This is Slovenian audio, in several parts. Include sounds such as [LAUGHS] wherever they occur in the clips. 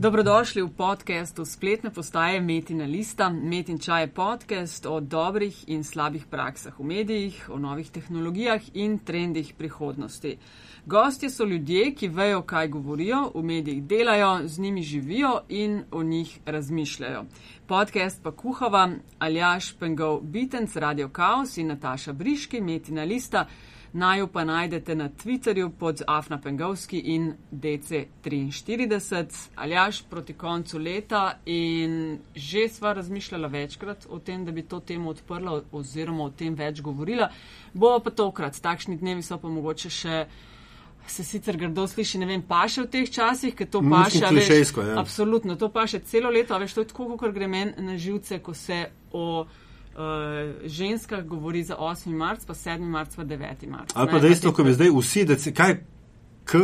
Dobrodošli v podkastu spletne postaje Metina Lista. Metin čaj je podcast o dobrih in slabih praksah v medijih, o novih tehnologijah in trendih prihodnosti. Gostje so ljudje, ki vejo, kaj govorijo, v medijih delajo, z njimi živijo in o njih razmišljajo. Podcast pa kuhava Aljaš Pengov Bitenc, Radio Chaos in Nataša Briški, Metina Lista. Naju pa najdete na Twitterju pod Afna Pengovski in DC43, aljaš proti koncu leta in že sva razmišljala večkrat o tem, da bi to temo odprla oziroma o tem več govorila. Bo pa tokrat, takšni dnevi so pa mogoče še. Se sicer grdo sliši, ne vem, pa še v teh časih, ker to pa še veš. Ja. Absolutno, to pa še celo leto, veš, to je tako, kot gre meni na živce, ko se o uh, ženska govori za 8. marc, pa 7. marc, pa 9. marc. Ali pa dejstvo, ko bi zdaj vsi, da se kaj, k,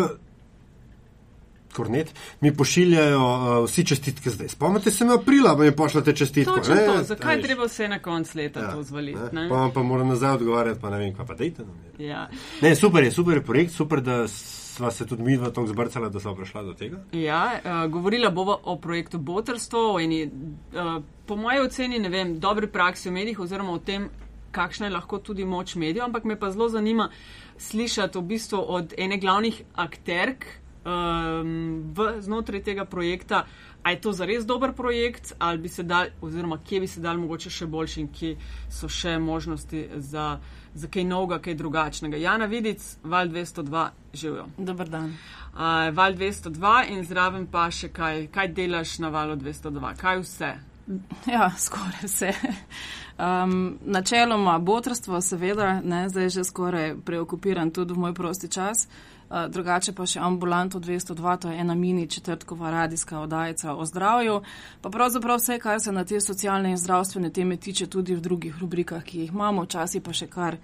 kornet, mi pošiljajo uh, vsi čestitke zdaj. Spomnite se, aprila mi pošljete čestitke. To, zakaj treba vse na konc leta ja, to zvaliti? Pa vam pa moram nazaj odgovarjati, pa ne vem, kaj pa dejte. Ja. Ne, super je, super je projekt, super, da sva se tudi mi v to zbrcala, da sva prišla do tega. Ja, uh, govorila bova o projektu Botrstvo, eni, uh, po moji oceni, ne vem, dobri praksi v medijih oziroma o tem, kakšna je lahko tudi moč medijev, ampak me pa zelo zanima slišati v bistvu od ene glavnih akterk um, v znotraj tega projekta, a je to zares dober projekt, ali bi se dal, oziroma kje bi se dal mogoče še boljši in kje so še možnosti za, za kaj novega, kaj drugačnega. Jana Vidic, Val 202, živijo. Dobar dan. Uh, Val 202 in zraven pa še kaj, kaj delaš na Valu 202, kaj vse? Ja, skoraj vse. Um, načeloma botrstvo, seveda, ne, zdaj je že skoraj preokupiran tudi v moj prosti čas. Uh, drugače pa še ambulanto 202, to je ena mini četrtkova radijska oddajica o zdravju. Pa pravzaprav vse, kar se na te socialne in zdravstvene teme tiče, tudi v drugih rubrikah, ki jih imamo, včasih pa še kar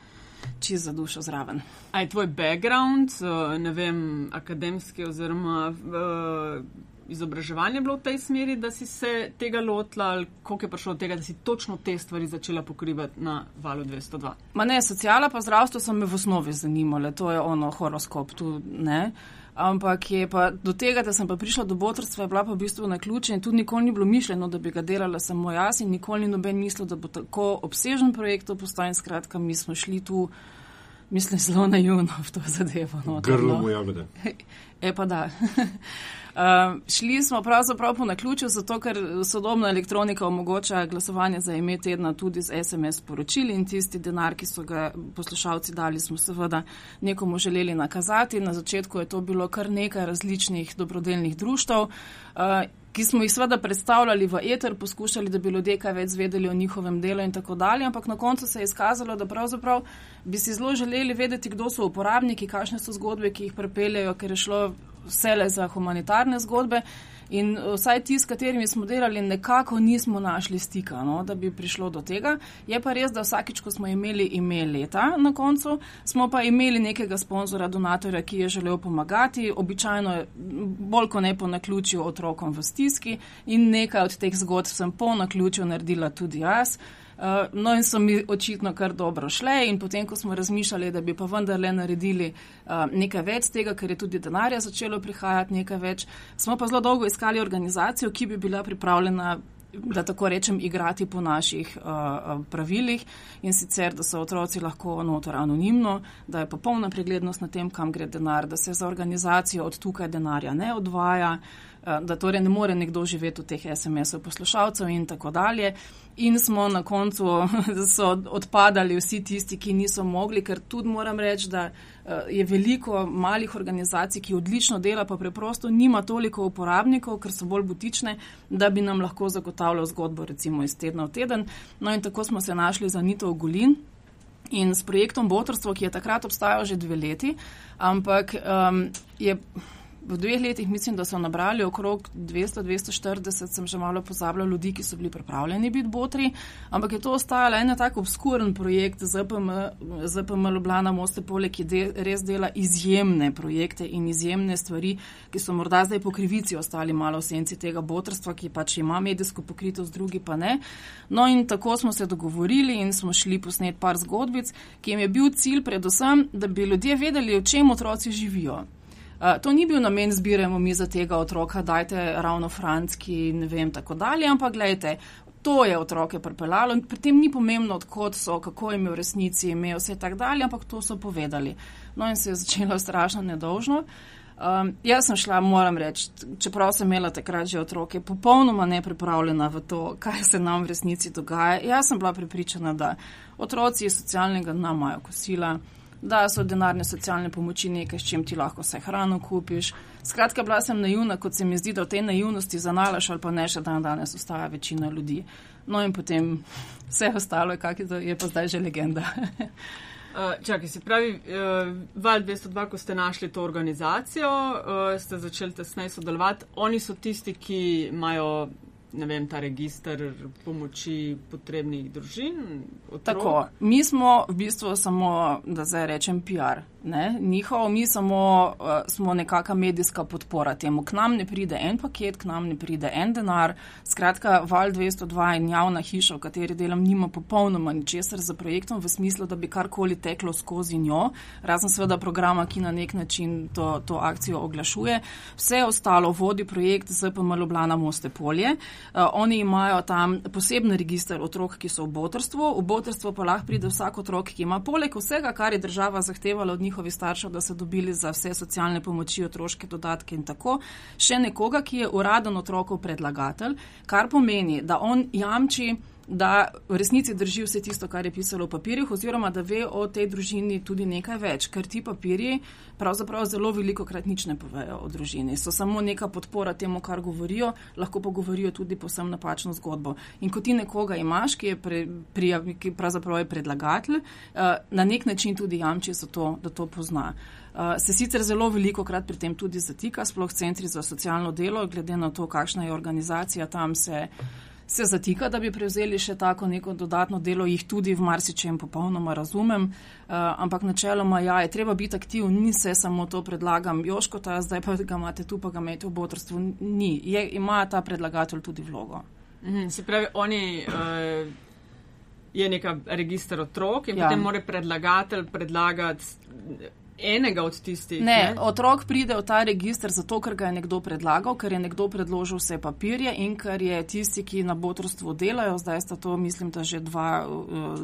čist za dušo zraven. A je tvoj background, ne vem, akademski oziroma. Uh, izobraževanje bilo v tej smeri, da si se tega lotila, ali koliko je prišlo od tega, da si točno te stvari začela pokrivati na valu 202? Ma ne, sociala pa zdravstvo so me v osnovi zanimale, to je ono horoskop tu, ne. Ampak je pa do tega, da sem pa prišla do botrstva, je bila pa v bistvu na ključe in tudi nikoli ni bilo mišljeno, da bi ga delala samo jaz in nikoli ni noben mislil, da bo tako obsežen projekt postal in skratka, mi smo šli tu, mislim, zelo naivno v to zadevo. No, Grlo mu jagode. [LAUGHS] E pa da. [LAUGHS] Uh, šli smo pravzaprav po naključju, zato ker sodobna elektronika omogoča glasovanje za ime tedna tudi z SMS poročili in tisti denar, ki so ga poslušalci dali, smo seveda nekomu želeli nakazati. Na začetku je to bilo kar nekaj različnih dobrodelnih društv. Uh, ki smo jih seveda predstavljali v eter, poskušali, da bi ljudje kaj več zvedeli o njihovem delu in tako dalje, ampak na koncu se je izkazalo, da pravzaprav bi si zelo želeli vedeti, kdo so uporabniki, kakšne so zgodbe, ki jih prepeljajo, ker je šlo vse za humanitarne zgodbe. In uh, vsaj ti, s katerimi smo delali, nekako nismo našli stika, no, da bi prišlo do tega. Je pa res, da vsakič, ko smo imeli ime leta na koncu, smo pa imeli nekega sponzora, donatorja, ki je želel pomagati, običajno bolj kot ne po naključju otrokom v stiski in nekaj od teh zgodb sem po naključju naredila tudi jaz. Uh, no, in so mi očitno kar dobro šle, in potem, ko smo razmišljali, da bi pa vendarle naredili uh, nekaj več tega, ker je tudi denarja začelo prihajati nekaj več, smo pa zelo dolgo iskali organizacijo, ki bi bila pripravljena. Da tako rečem, igrati po naših uh, pravilih in sicer, da so otroci lahko notor anonimno, da je popolna preglednost na tem, kam gre denar, da se za organizacijo od tukaj denarja ne odvaja, uh, da torej ne more nekdo živeti v teh SMS-ov poslušalcev in tako dalje. In smo na koncu [LAUGHS] odpadali vsi tisti, ki niso mogli, ker tudi moram reči, da eh, je veliko malih organizacij, ki odlično dela, pa preprosto nima toliko uporabnikov, ker so bolj butične, da bi nam lahko zagotavljal zgodbo recimo iz tedna v teden. No in tako smo se našli za Nito Ogulin. In s projektom Botrstvo, ki je takrat obstajal že dve leti, ampak um, je v dveh letih mislim, da so nabrali okrog 200-240, sem že malo pozabila ljudi, ki so bili pripravljeni biti botri, ampak je to ostajalo en tak obskuren projekt ZPM, ZPM Ljubljana Moste Pole, ki de, res dela izjemne projekte in izjemne stvari, ki so morda zdaj po krivici ostali malo v senci tega botrstva, ki pač ima medijsko pokritost, drugi pa ne. No in tako smo se dogovorili in smo šli posnet par zgodbic, ki jim je bil cilj predvsem, da bi ljudje vedeli, o čem otroci živijo. To ni bil namen, zbiramo mi za tega otroka, dajte ravno franski, ne vem, tako dalje, ampak gledajte, to je otroke pripeljalo in pri tem ni pomembno, odkot so, kako jim je v resnici imel vse tako dalje, ampak to so povedali. No in se je začelo strašno nedolžno. Um, jaz sem šla, moram reči, čeprav sem imela takrat že otroke, popolnoma nepripravljena v to, kaj se nam v resnici dogaja. Jaz sem bila pripričana, da otroci iz socialnega dna imajo kosila, da so denarne socialne pomoči nekaj, s čim ti lahko vse hrano kupiš. Skratka, bila sem naivna, kot se mi zdi, da v tej naivnosti za nalaš ali pa ne še dan danes ostaja večina ljudi. No in potem vse ostalo, kak je, je pa zdaj že legenda. Uh, [LAUGHS] čakaj, se pravi, uh, Val 202, ko ste našli to organizacijo, uh, ste začeli tesneje sodelovati. Oni so tisti, ki imajo ne vem, ta registr pomoči potrebnih družin. Otrok. Tako, mi smo v bistvu samo, da zdaj rečem, PR. Ne? Njihov, mi samo uh, smo nekakšna medijska podpora temu. K nam ne pride en paket, k nam ne pride en denar. Skratka, Val 202 in javna hiša, v kateri delam, nima popolnoma ničesar za projektom v smislu, da bi karkoli teklo skozi njo, razen seveda programa, ki na nek način to, to akcijo oglašuje. Vse ostalo vodi projekt ZPM Ljubljana Moste Polje. Uh, oni imajo tam poseben registr otrok, ki so v botrstvu. V botrstvo pa lahko pride vsak otrok, ki ima poleg vsega, kar je država zahtevala od njih, njihovi staršev, da so dobili za vse socialne pomoči, otroške dodatke in tako, še nekoga, ki je uraden otrokov predlagatelj, kar pomeni, da on jamči da v resnici drži vse tisto, kar je pisalo v papirjih, oziroma da ve o tej družini tudi nekaj več, ker ti papirji pravzaprav zelo veliko krat nič ne povejo o družini. So samo neka podpora temu, kar govorijo, lahko pa govorijo tudi posem napačno zgodbo. In ko ti nekoga imaš, ki je, pre, prijav, ki pravzaprav je predlagatelj, uh, na nek način tudi jamči za to, da to pozna. Uh, se sicer zelo veliko krat pri tem tudi zatika, sploh centri za socialno delo, glede na to, kakšna je organizacija tam se se zatika, da bi prevzeli še tako neko dodatno delo, jih tudi v marsičem popolnoma razumem, uh, ampak načeloma ja, je treba biti aktiv, ni se samo to predlagam, Joško ta zdaj pa ga imate tu, pa ga imate v botrstvu, ni, je, ima ta predlagatelj tudi vlogo. Mhm, se pravi, oni. Uh... Je neka registra otrok in ja. potem mora predlagatelj predlagati enega od tistih. Ne, ne, otrok pride v ta registr zato, ker ga je nekdo predlagal, ker je nekdo predložil vse papirje in ker je tisti, ki na botrstvu delajo, zdaj sta to, mislim, da že dva uh,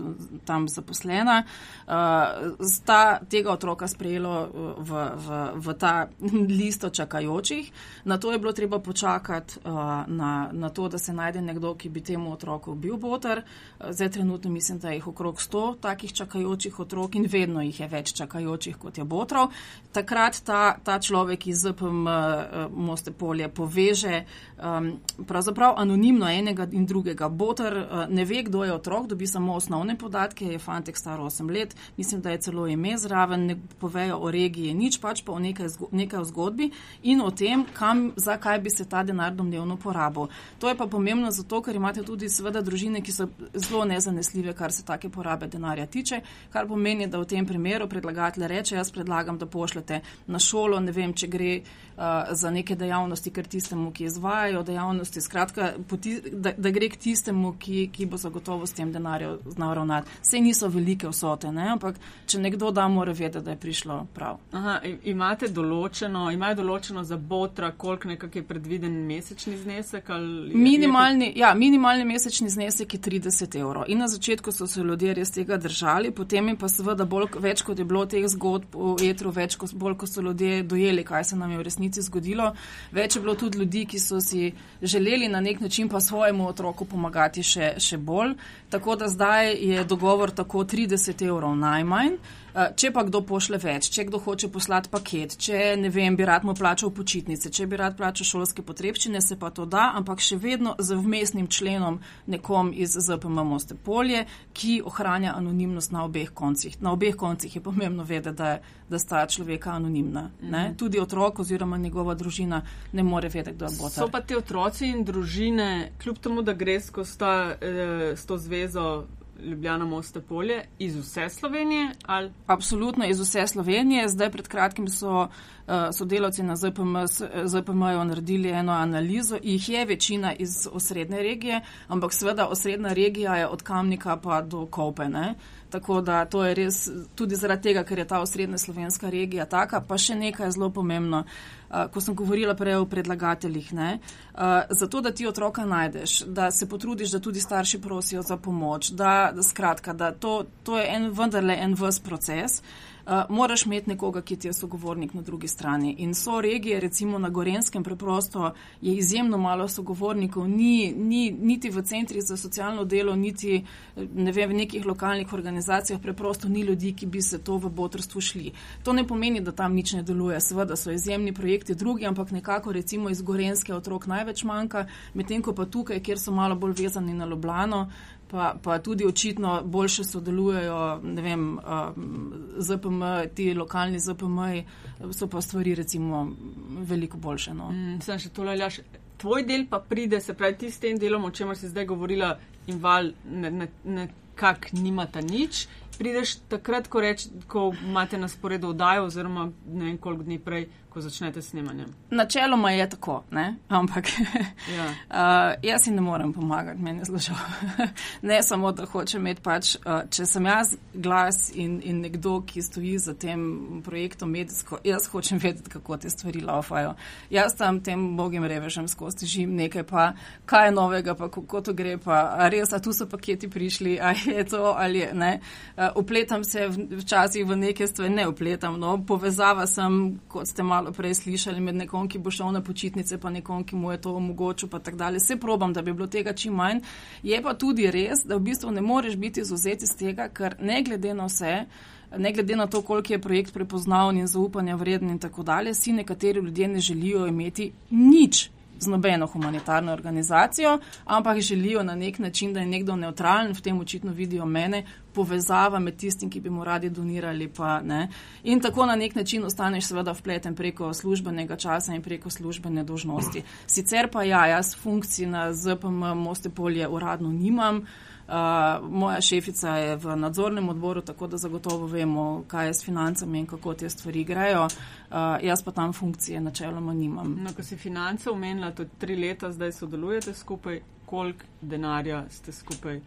tam zaposlena, uh, sta tega otroka sprejelo uh, v, v, v ta [LAUGHS] listo čakajočih. Na to je bilo treba počakati, uh, na, na to, da se najde nekdo, ki bi temu otroku bil botr. Zdaj trenutno mislim, da jih okrog sto takih čakajočih otrok in vedno jih je več čakajočih, kot je botrov. Takrat ta, ta človek iz ZPM uh, eh, Moste polje poveže um, pravzaprav anonimno enega in drugega. Botr uh, ne ve, kdo je otrok, dobi samo osnovne podatke, je fantek star 8 let, mislim, da je celo ime zraven, ne povejo o regiji nič, pač pa o nekaj, nekaj o zgodbi in o tem, kam, zakaj bi se ta denar domnevno porabil. To je pa pomembno zato, ker imate tudi seveda družine, ki so zelo nezanesljive, kar se take porabe denarja tiče, kar pomeni, da v tem primeru predlagatelj reče, predlagam, da pošljete na šolo, ne vem, če gre uh, za neke dejavnosti, ker tistemu, ki izvajajo dejavnosti, skratka, poti, da, da gre k tistemu, ki, ki bo zagotovo s tem denarjem znal ravnati. Vse niso velike vsote, ne? ampak če nekdo da, mora vedeti, da je prišlo prav. Aha, imate določeno, imajo določeno za botra, koliko nekak je predviden mesečni znesek? Minimalni, ja, minimalni mesečni znesek je 30 evrov. In na začetku so se ljudje res tega držali, potem je pa seveda bolj, več kot je bilo teh zgodb v etru, več kot bolj, ko so ljudje dojeli, kaj se nam je v resnici zgodilo. Več je bilo tudi ljudi, ki so si želeli na nek način pa svojemu otroku pomagati še, še bolj. Tako da zdaj je dogovor tako 30 evrov najmanj. Eh, če pa kdo pošle več, če kdo hoče poslati paket, če ne vem, bi rad mu plačal počitnice, če bi rad plačal šolske potrebščine, se pa to da, ampak še vedno z vmesnim členom nekom iz ZPM Moste Polje, ki ohranja anonimnost na obeh koncih. Na obeh koncih je pomembno vedeti, da, da sta človeka anonimna. Mm -hmm. Tudi otrok oziroma njegova družina ne more vedeti, kdo bo to. So pa ti otroci in družine, kljub temu, da gre skozi eh, to zvezo Ljubljana Moste polje iz vse Slovenije? Ali? Absolutno iz vse Slovenije. Zdaj pred kratkim so sodelavci na ZPM-ju naredili eno analizo, jih je večina iz osrednje regije, ampak seveda osrednja regija je od Kamnika pa do Kopene. Tako da to je res tudi zaradi tega, ker je ta osrednja slovenska regija taka. Pa še nekaj je zelo pomembno, uh, ko sem govorila prej o predlagateljih. Ne, uh, zato, da ti otroka najdeš, da se potrudiš, da tudi starši prosijo za pomoč, da, da skratka, da to, to je en, vendarle en vs proces. Uh, moraš imeti nekoga, ki ti je sogovornik na drugi strani. In so regije, recimo na Gorenskem, preprosto je izjemno malo sogovornikov, ni, ni niti v centrih za socialno delo, niti ne vem, v nekih lokalnih organizacijah, preprosto ni ljudi, ki bi se to v botrstvu šli. To ne pomeni, da tam nič ne deluje. Seveda so izjemni projekti drugi, ampak nekako recimo iz Gorenske otrok največ manjka, medtem ko pa tukaj, kjer so malo bolj vezani na Ljubljano, pa, pa tudi očitno boljše sodelujejo, ne vem, ZPM, ti lokalni ZPM, so pa stvari recimo veliko boljše. No. Mm, sem še tole, Ljaš. Tvoj del pa pride, se pravi, ti s tem delom, o čemer si zdaj govorila, in val ne, ne nimata nič. Prideš takrat, ko, reč, ko imate na sporedu oddajo, oziroma ne vem koliko dni prej, ko začnete snemanjem? Načeloma je tako, ne? ampak [LAUGHS] ja. uh, jaz si ne morem pomagati, meni je zelo žal. [LAUGHS] ne samo, da hočem imeti pač, uh, če sem jaz glas in, in nekdo, ki stoji za tem projektom medijsko, jaz hočem vedeti, kako te stvari laufajo. Jaz tam tem bogim revežem skozi žim nekaj, pa kaj je novega, pa kako to gre, pa a res, a tu so paketi prišli, a je to ali ne. Uh, upletam se včasih v neke stvari, ne upletam, no, povezava sem, kot ste malo prej slišali, med nekom, ki bo šel na počitnice, pa nekom, ki mu je to omogočil, pa tako dalje. Vse probam, da bi bilo tega čim manj. Je pa tudi res, da v bistvu ne moreš biti izuzeti iz tega, ker ne glede na vse. Ne glede na to, koliko je projekt prepoznaven in zaupanja vreden in tako dalje, si nekateri ljudje ne želijo imeti nič z nobeno humanitarno organizacijo, ampak želijo na nek način, da je nekdo neutralen, v tem očitno vidijo mene, povezava med tistim, ki bi mu radi donirali. In tako na nek način ostaneš seveda vpleten preko službenega časa in preko službene dožnosti. Sicer pa ja, jaz funkcij na ZPM Mostepolje uradno nimam. Uh, moja šefica je v nadzornem odboru, tako da zagotovo vemo, kaj je s financami in kako te stvari grejo. Uh, jaz pa tam funkcije načeloma nimam. No, ko si finance omenila, to tri leta zdaj sodelujete skupaj, koliko denarja ste skupaj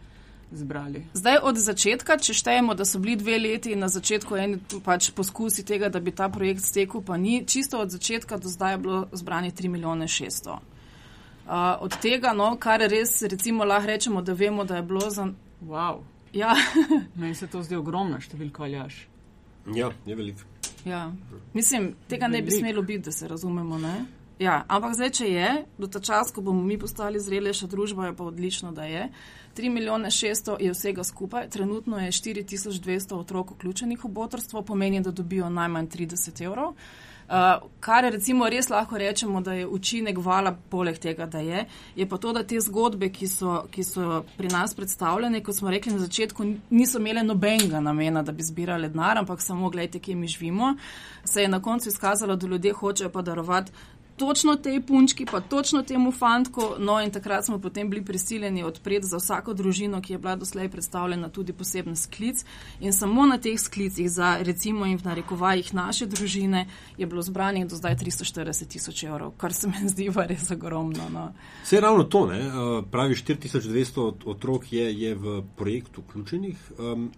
zbrali? Zdaj od začetka, če štejemo, da so bili dve leti na začetku eni pač poskusi tega, da bi ta projekt stekel, pa ni, čisto od začetka do zdaj je bilo zbrani 3 milijone 600. Uh, od tega, no, kar res recimo lahko rečemo, da vemo, da je bilo za. Wow. Ja. [LAUGHS] Meni se to zdi ogromna številka, ali jaš. Ja, je veliko. Ja. Mislim, tega velik. ne bi smelo biti, da se razumemo. Ne? Ja, ampak zdaj, če je, do ta čas, ko bomo mi postali zrelejša družba, je pa odlično, da je. 3 milijone 600 je vsega skupaj, trenutno je 4200 otrok vključenih v botrstvo, pomeni, da dobijo najmanj 30 evrov. Uh, kar recimo res lahko rečemo, da je učinek vala, poleg tega, da je, je pa to, da te zgodbe, ki so, ki so pri nas predstavljene, kot smo rekli na začetku, niso imele nobenega namena, da bi zbirali denar, ampak samo gledajte, kje mi živimo, se je na koncu izkazalo, da ljudje hočejo pa darovati točno tej punčki, pa točno temu fantku. No, in takrat smo potem bili prisiljeni odpreti za vsako družino, ki je bila doslej predstavljena, tudi poseben sklic. In samo na teh sklicih, za recimo in v narekovajih naše družine, je bilo zbranih do zdaj 340 tisoč evrov, kar se mi zdi pa res ogromno. No. Vse ravno to, ne? pravi 4200 otrok je, je v projektu vključenih. Um,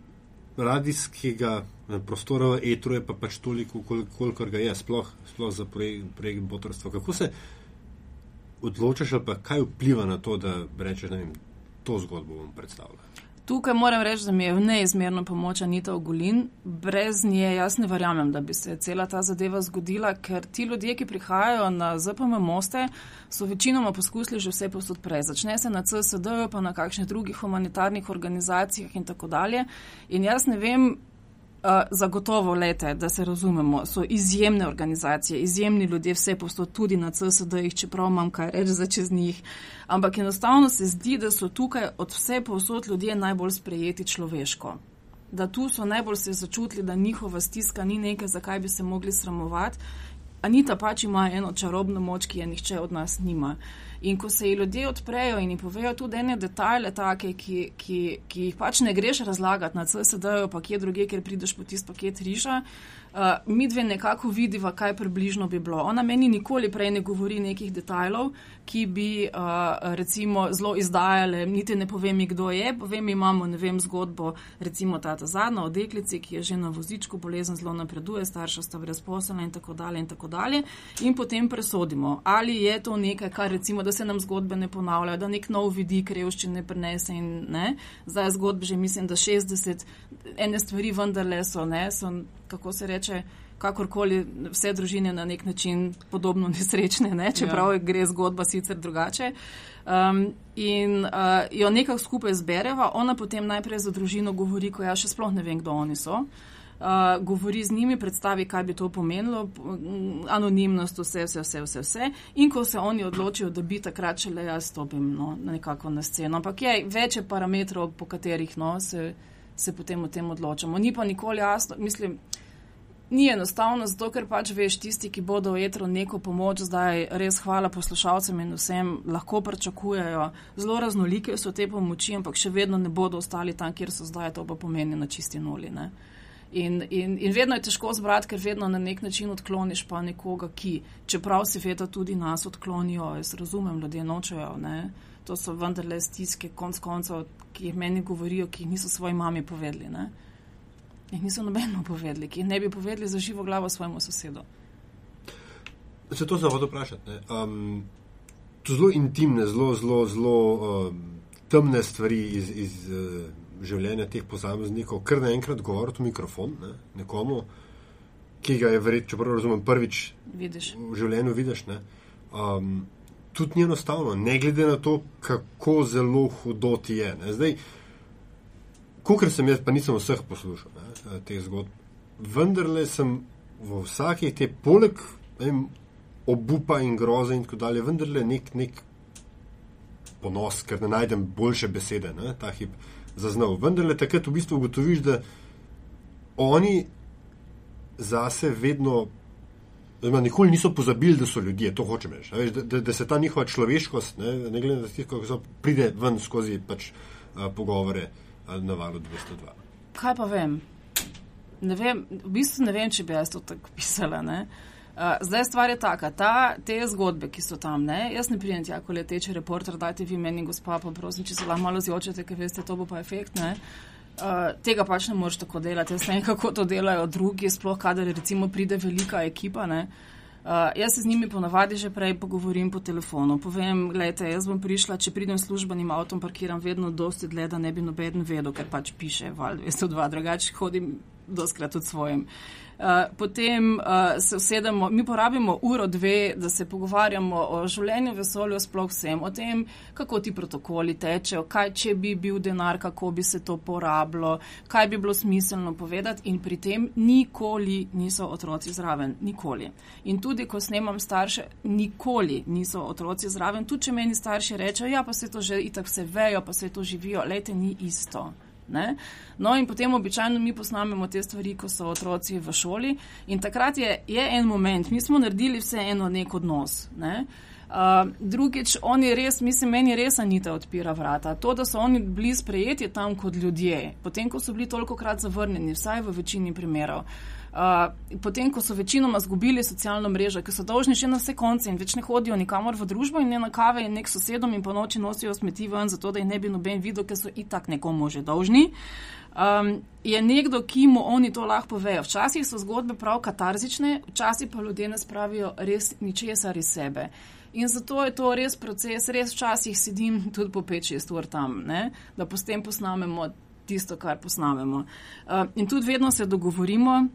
radijskega eh, prostora v etru je pa pač toliko, koliko ga je, sploh, sploh za projekt, projekt botrstva. Kako se odločaš, ali pa kaj vpliva na to, da rečeš, da to zgodbo bom predstavljal? Tukaj moram reči, da mi je neizmerno pomoč Anita Ogulin. Brez nje jaz ne verjamem, da bi se cela ta zadeva zgodila, ker ti ljudje, ki prihajajo na ZPM moste, so večinoma poskusili že vse posod prej. Začne se na CSD, pa na kakšnih drugih humanitarnih organizacijah in tako dalje. In jaz ne vem, zagotovo, lete, da se razumemo, so izjemne organizacije, izjemni ljudje, vse posod tudi na CSD-jih, čeprav imam kaj reči za čez njih. Ampak enostavno se zdi, da so tukaj od vse posod ljudje najbolj sprejeti človeško. Da tu so najbolj se začutili, da njihova stiska ni nekaj, zakaj bi se mogli sramovati. Anita pač ima eno čarobno moč, ki je nihče od nas nima. In ko se ji ljudje odprejo in ji povejo tudi ene detajle, take, ki, ki, ki jih pač ne greš razlagati na CSD-ju, pa kje druge, ker prideš po tisti paket riža, Uh, mi dve nekako vidiva, kaj približno bi bilo. Ona meni nikoli prej ne govori nekih detajlov, ki bi uh, recimo zelo izdajale, niti ne povem, kdo je. Povem, imamo, ne vem, zgodbo, recimo ta zadnja o deklici, ki je že na vozičku, bolezen zelo napreduje, starša sta brezposelna in tako dalje in tako dalje. In potem presodimo, ali je to nekaj, kar recimo, da se nam zgodbe ne ponavljajo, da nek nov vidik revščine prenese in ne. Zdaj zgodbe že mislim, da 60, ene stvari vendarle so, ne, so kako se reče, kakorkoli vse družine na nek način podobno [LAUGHS] nesrečne, ne? čeprav ja. gre zgodba sicer drugače. Um, in uh, jo nekako skupaj zbereva, ona potem najprej za družino govori, ko ja še sploh ne vem, kdo oni so. Uh, govori z njimi, predstavi, kaj bi to pomenilo, anonimnost, vse, vse, vse, vse, vse. In ko se oni odločijo, da bi takrat šele jaz stopim no, nekako na sceno. Ampak je več parametrov, po katerih no, se, se potem o tem odločamo. Ni pa nikoli jasno, mislim, Ni enostavno, zato ker pač veš, tisti, ki bodo v etru neko pomoč, zdaj res hvala poslušalcem in vsem, lahko pričakujejo. Zelo raznolike so te pomoči, ampak še vedno ne bodo ostali tam, kjer so zdaj, to pa pomeni na čisti nuli. In, in, in vedno je težko zbrati, ker vedno na nek način odkloniš pa nekoga, ki, čeprav se veda tudi nas odklonijo, jaz razumem, ljudje nočejo. Ne? To so vendarle stiske, konc koncev, ki jih meni govorijo, ki jih niso svoji mami povedali. Ne? Jih niso nobeno povedali, ki jih ne bi povedali za živo glavo svojemu sosedu. Se to znamo vprašati. Um, to zelo intimne, zelo, zelo, zelo um, temne stvari iz, iz uh, življenja teh posameznikov, kar naenkrat govoriti v mikrofon ne, nekomu, ki ga je verjetno, če prav razumem, prvič vidiš. v življenju vidiš. Ne, um, tudi ni enostavno, ne glede na to, kako zelo hudo ti je. Ne. Zdaj, Kukor sem jaz, pa nisem vseh poslušal teh zgodb, vendarle sem v vsaki te, poleg vem, obupa in groze in tako dalje, vendarle nek, nek ponos, ker ne najdem boljše besede, ne, ta hip zaznal. Vendarle takrat v bistvu ugotoviš, da oni zase vedno, oziroma nikoli niso pozabili, da so ljudje, to hočem reči, da, da, da se ta njihova človeškost, ne, ne glede na to, kako so, pride ven skozi pač a, pogovore na valu 202. Kaj pa vem? Ne vem, v bistvu ne vem, če bi jaz to tako pisala. Uh, zdaj stvar je taka, ta, te zgodbe, ki so tam, ne? jaz ne prijem tja, ko leteče reporter, dajte vi meni, gospa, pa prosim, če se lahko malo zjočete, ker veste, to bo pa efekt. Uh, tega pač ne moreš tako delati. Jaz ne vem, kako to delajo drugi, sploh kadar recimo pride velika ekipa. Uh, Uh, jaz se z njimi ponavadi že prej pogovorim po telefonu. Povem, gledajte, jaz bom prišla, če pridem službenim avtom, parkiram vedno dosti dlje, da ne bi noben vedel, ker pač piše val 202, drugače hodim doskrat od svojim. Uh, potem uh, se usedemo, mi porabimo uro, dve, da se pogovarjamo o življenju, vesolju, sploh vsem, o tem, kako ti protokoli tečejo, kaj če bi bil denar, kako bi se to porabilo, kaj bi bilo smiselno povedati in pri tem nikoli niso otroci zraven, nikoli. In tudi, ko snemam starše, nikoli niso otroci zraven, tudi če meni starši rečejo, ja, pa se to že itak vse vejo, pa se to živijo, lejte, ni isto. Ne? No, in potem običajno mi posnamemo te stvari, ko so otroci v šoli. In takrat je, je en moment, mi smo naredili vseeno nek odnos. Ne? Uh, drugič, oni res, mislim, meni res Anita odpira vrata. To, da so oni bili sprejeti tam kot ljudje, potem, ko so bili toliko krat zavrnjeni, vsaj v večini primerov. Uh, potem, ko so večinoma zgubili socialno mrežo, ki so dolžni še na vse konce in več ne hodijo nikamor v družbo in ne na kave in nek sosedom in po noči nosijo smeti ven, zato da jih ne bi noben videl, ker so itak nekomu že dolžni. Um, je nekdo, ki mu oni to lahko povejo. Včasih so zgodbe prav katarzične, včasih pa ljudje ne spravijo res ničesar iz sebe. In zato je to res proces, res včasih sedim tudi po 5-6 ur tam, ne? da potem posnamemo tisto, kar posnamemo. Uh, in tudi vedno se dogovorimo,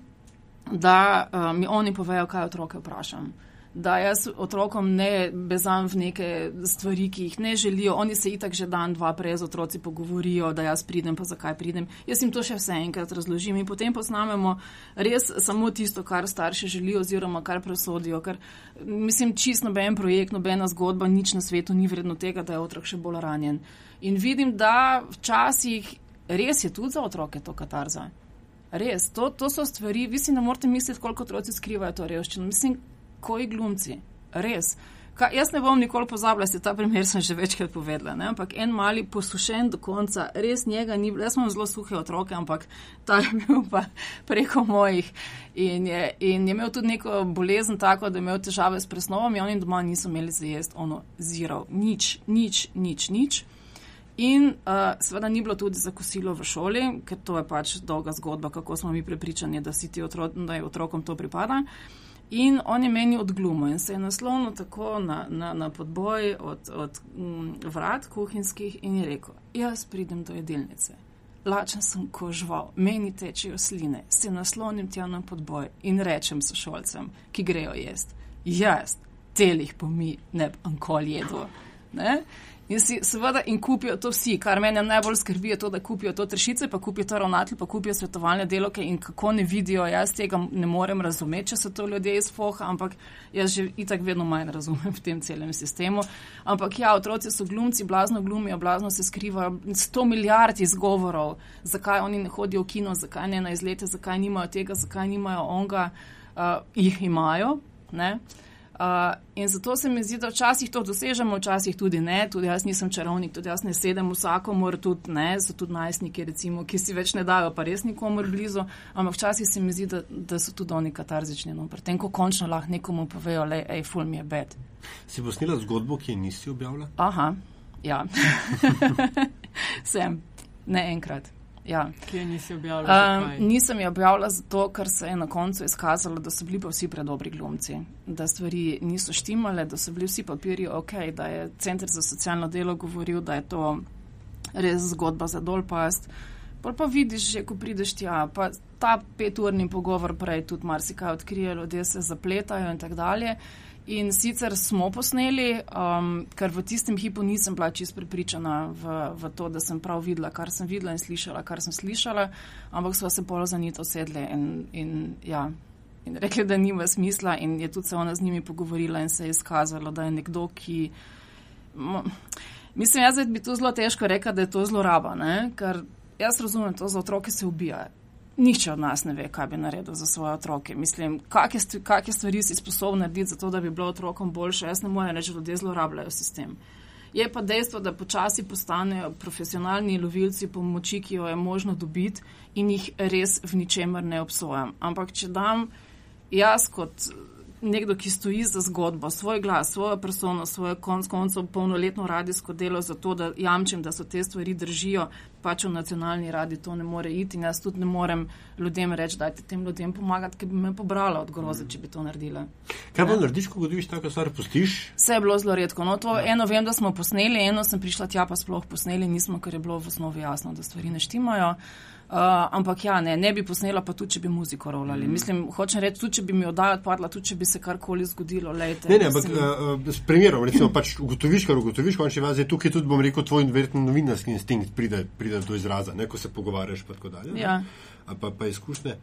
da uh, mi oni povejo, kaj otroke vprašam. Da jaz otrokom ne bezam v neke stvari, ki jih ne želijo. Oni se itak že dan, dva prej z otroci pogovorijo, da jaz pridem, pa zakaj pridem. Jaz jim to še vse enkrat razložim in potem posnamemo res samo tisto, kar starši želijo oziroma kar presodijo. Ker mislim, čist noben projekt, nobena zgodba, nič na svetu ni vredno tega, da je otrok še bolj ranjen. In vidim, da včasih res je tudi za otroke to katarza. Res, to, to so stvari, vi si ne morete misliti, koliko otroci skrivajo to revščino. Mislim, koji glumci, res. Ka, jaz ne bom nikoli pozabila, se ta primer sem že večkrat povedala, ne? ampak en mali posušen do konca, res njega ni bilo. Jaz imam zelo suhe otroke, ampak ta je bil pa [LAUGHS] preko mojih. In je, in je imel tudi neko bolezen, tako da je imel težave s presnovom, in oni doma niso imeli za jesti, ono, zero, nič, nič, nič. nič. In uh, seveda ni bilo tudi za kosilo v šoli, ker to je pač dolga zgodba, kako smo mi prepričani, da, otro, da je otrokom to pripada. In on je meni odglumo in se je naslovil tako na, na, na podboj od, od m, vrat kuhinjskih in je rekel: Jaz pridem do jedilnice, lačen sem ko žval, meni tečejo sline, se naslonim tja na podboj in rečem sošolcem, ki grejo jesti: Jaz, telih pomi, ne bi ankoli jedel. In si seveda in kupijo to vsi, kar meni najbolj skrbi, je to, da kupijo to trešice, pa kupijo to ravnatelj, pa kupijo svetovalne deloke in kako ne vidijo. Jaz tega ne morem razumeti, če so to ljudje iz foha, ampak jaz že itak vedno manj razumem v tem celem sistemu. Ampak ja, otroci so glumci, blazno glumijo, blazno se skrivajo, sto milijard izgovorov, zakaj oni ne hodijo v kino, zakaj ne na izlete, zakaj nimajo tega, zakaj nimajo onga, uh, jih imajo. Ne? Uh, in zato se mi zdi, da včasih to dosežemo, včasih tudi ne. Tudi jaz nisem čarovnik, tudi jaz ne sedem vsakomor, tudi ne, so tudi najstniki, recimo, ki si več ne dajo, pa res nikomor blizu. Ampak včasih se mi zdi, da, da so tudi oni katarzični. No, pri tem, ko končno lahko nekomu povejo, le, hej, ful mi je bed. Si posnela zgodbo, ki je nisi objavila? Aha, ja. [LAUGHS] Sem, ne enkrat. Ja. Kje nisi objavila? Um, nisem jo objavila zato, ker se je na koncu izkazalo, da so bili pa vsi predobri glumci, da stvari niso štimale, da so bili vsi papirji ok, da je Center za socialno delo govoril, da je to res zgodba za dolpast. Pa pa vidiš, že ko prideš tja, pa ta peturni pogovor prej tudi marsikaj odkrije, ljudje se zapletajo in tako dalje. In sicer smo posneli, um, ker v tistem hipu nisem bila čisto prepričana v, v to, da sem prav videla, kar sem videla in slišala, kar sem slišala, ampak so se polo za njito sedli in, in, ja, in rekli, da nima smisla in je tudi se ona z njimi pogovorila in se je izkazalo, da je nekdo, ki. Mislim, jaz bi to zelo težko rekla, da je to zloraba, ne? ker jaz razumem to, za otroke se ubijajo nihče od nas ne ve, kaj bi naredil za svoje otroke. Mislim, kakšne stvari si sposoben narediti, zato da bi bilo otrokom boljše. Jaz ne morem reči, da ljudje zlorabljajo sistem. Je pa dejstvo, da počasi postanejo profesionalni lovilci pomoči, ki jo je možno dobiti in jih res v ničemer ne obsojam. Ampak če dam jaz kot nekdo, ki stoji za zgodbo, svoj glas, svojo persono, svoje konc koncev polnoletno radijsko delo za to, da jamčim, da so te stvari držijo, pač v nacionalni radi to ne more iti in jaz tudi ne morem ljudem reči, dajte tem ljudem pomagati, ki bi me pobrala od groze, če bi to naredila. Kaj pa narediš, ko dobiš tako stvar, pustiš? Vse je bilo zelo redko. No, to ja. eno vem, da smo posneli, eno sem prišla tja, pa sploh posneli nismo, ker je bilo v osnovi jasno, da stvari ne štimajo. Uh, ampak ja, ne, ne bi posnela, pa tudi če bi muziko rolali. Mm. Mislim, hočem reči, tudi če bi mi oddaja odpadla, tudi če bi se karkoli zgodilo. Lejte, ne, ne, ampak uh, s primerom, recimo, pač ugotoviš, kar ugotoviš, končni vazi, tukaj tudi bom rekel, tvoj verjetno novinarski instinkt pride, pride do izraza, ne, ko se pogovarjaš pa tako dalje. Ja. Pa, pa izkušnje.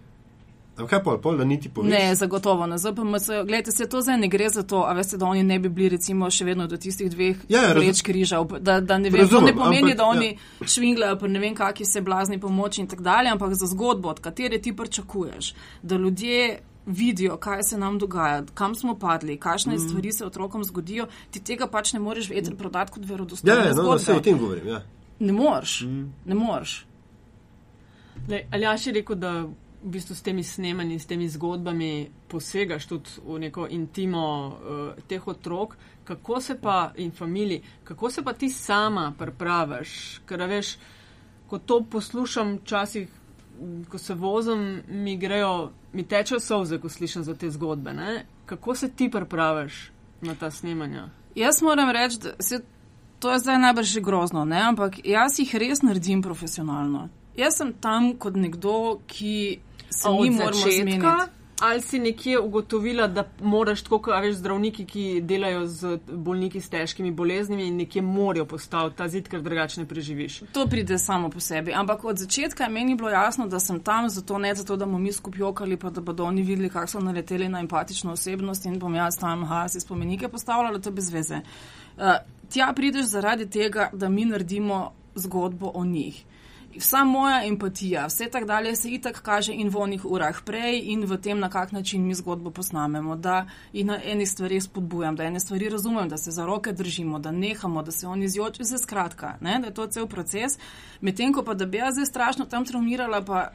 Ampak kaj pol, pol, da niti poveš? Ne, zagotovo na ZPMC. Gledajte, se to zdaj ne gre za to, a veste, da oni ne bi bili recimo še vedno do tistih dveh ja, ja, leč križav. Da, da ne vem, Razumem, to ne pomeni, ampak, da oni ja. švinglajo, pa ne vem, kakšni se blazni pomoči in tako dalje, ampak za zgodbo, od katere ti pričakuješ, da ljudje vidijo, kaj se nam dogaja, kam smo padli, kakšne mm. stvari se otrokom zgodijo, ti tega pač ne moreš vedeti prodati kot verodostojno. Ja, ja, no, vse o tem govorim. Ja. Ne moreš, mm. ne moreš. Ali ja še rekel, da v bistvu s temi snemanji, s temi zgodbami posegaš tudi v neko intimo uh, teh otrok, kako se pa in familiji, kako se pa ti sama pripraviš, ker veš, ko to poslušam včasih, ko se vozim, mi grejo, mi tečejo solze, ko slišim za te zgodbe. Ne? Kako se ti pripraviš na ta snemanja? Jaz moram reči, da se. To je zdaj najbrž grozno, ne? ampak jaz jih res naredim profesionalno. Jaz sem tam kot nekdo, ki se mi moramo zmeniti. Ali si nekje ugotovila, da moraš, tako kot veš, zdravniki, ki delajo z bolniki s težkimi boleznimi nekje morajo postaviti ta zid, ker drugače ne preživiš? To pride samo po sebi. Ampak od začetka je meni bilo jasno, da sem tam zato ne zato, da bomo mi skupaj jokali, pa da bodo oni videli, kako so naleteli na empatično osebnost in bom jaz tam, ha, si spomenike postavljala, to je bez veze. Uh, tja prideš zaradi tega, da mi naredimo zgodbo o njih. vsa moja empatija, vse tako dalje se itak kaže in v onih urah prej in v tem, na kak način mi zgodbo posnamemo, da jih na eni stvari spodbujam, da ene stvari razumem, da se za roke držimo, da nehamo, da se oni zjočijo, vse skratka, ne, da je to cel proces. Medtem ko pa da bi jaz zdaj strašno tam traumirala, pa